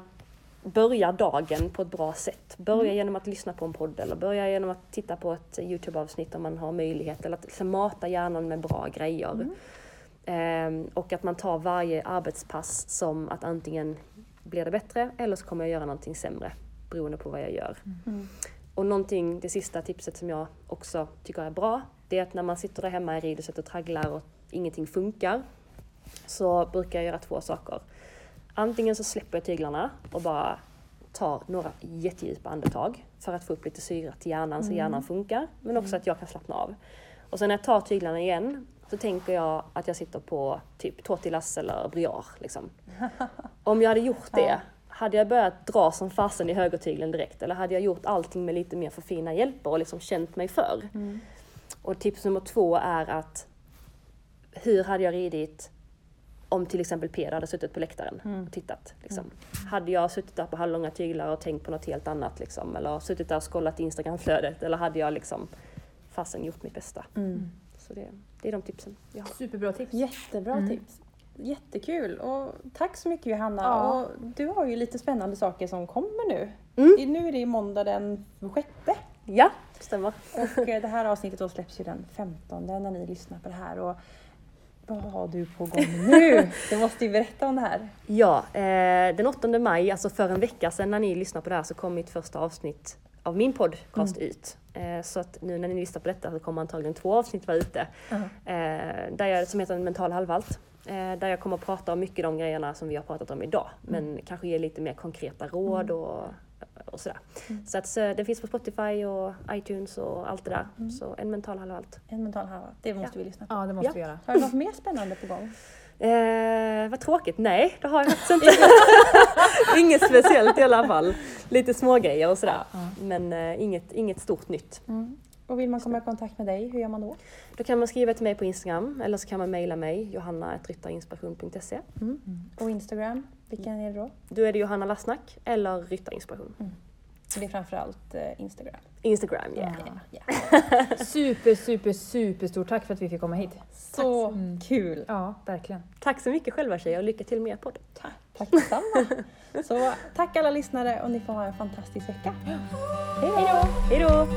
Speaker 3: börjar dagen på ett bra sätt. Börja genom att lyssna på en podd eller börja genom att titta på ett Youtube-avsnitt om man har möjlighet. Eller att liksom mata hjärnan med bra grejer. Ehm, och att man tar varje arbetspass som att antingen blir det bättre eller så kommer jag göra någonting sämre beroende på vad jag gör.
Speaker 1: Mm.
Speaker 3: Och någonting, det sista tipset som jag också tycker är bra, det är att när man sitter där hemma i ridhuset och tragglar och ingenting funkar, så brukar jag göra två saker. Antingen så släpper jag tyglarna och bara tar några jättedjupa andetag för att få upp lite syre till hjärnan så hjärnan funkar, men också att jag kan slappna av. Och sen när jag tar tyglarna igen så tänker jag att jag sitter på typ tortillas eller brioche. Liksom. Om jag hade gjort det, hade jag börjat dra som fasen i högertygeln direkt eller hade jag gjort allting med lite mer för fina hjälper och liksom känt mig för? Och tips nummer två är att hur hade jag ridit om till exempel Peder hade suttit på läktaren och tittat. Liksom. Hade jag suttit där på halvlånga tyglar och tänkt på något helt annat liksom, eller suttit där och scrollat Instagramflödet eller hade jag liksom fasen gjort mitt bästa. Så det, det är de tipsen jag har.
Speaker 2: Superbra tips.
Speaker 1: Jättebra tips. Jättekul och tack så mycket Johanna.
Speaker 2: Ja.
Speaker 1: Och du har ju lite spännande saker som kommer nu.
Speaker 3: Mm.
Speaker 1: Nu är det måndag den sjätte
Speaker 3: Ja, stämmer.
Speaker 1: och eh, det här avsnittet då släpps ju den 15 när ni lyssnar på det här. Och vad har du på gång nu? Du måste ju berätta om det här.
Speaker 3: Ja, eh, den 8 maj, alltså för en vecka sedan när ni lyssnar på det här så kom mitt första avsnitt av min podcast ut. Eh, så att nu när ni lyssnar på detta så kommer antagligen två avsnitt vara ute. Eh, där jag, som heter Mental halvvalt. Eh, där jag kommer att prata om mycket de grejerna som vi har pratat om idag. Men kanske ge lite mer konkreta råd och, och sådär. Så att så, det finns på Spotify och iTunes och allt det där. Så en mental halvvalt.
Speaker 1: En mental halva. Det måste vi lyssna på.
Speaker 2: Ja, det måste
Speaker 3: Ja.
Speaker 2: vi göra.
Speaker 1: Har du något mer spännande på gång?
Speaker 3: Eh, vad tråkigt. Nej, det har jag faktiskt inte. inget speciellt i alla fall. Lite smågrejer och sådär. Men eh, inget, inget stort nytt.
Speaker 1: Och vill man komma i kontakt med dig, hur gör man då?
Speaker 3: Då kan man skriva till mig på Instagram eller så kan man mejla mig, johanna.ryttarinspiration.se.
Speaker 1: Och Instagram, vilken är det då?
Speaker 3: Då är det Johanna Lassnack eller Ryttarinspiration.
Speaker 1: Det är framförallt eh, Instagram.
Speaker 3: Instagram, yeah.
Speaker 1: Ja.
Speaker 2: Super, super, super stort tack för att vi fick komma hit.
Speaker 1: Så kul!
Speaker 2: Ja, verkligen.
Speaker 3: Tack så mycket själva tjejer och lycka till med er podd.
Speaker 1: Tack detsamma! Så tack alla lyssnare och ni får ha en fantastisk vecka. Hej då!
Speaker 3: Hej då!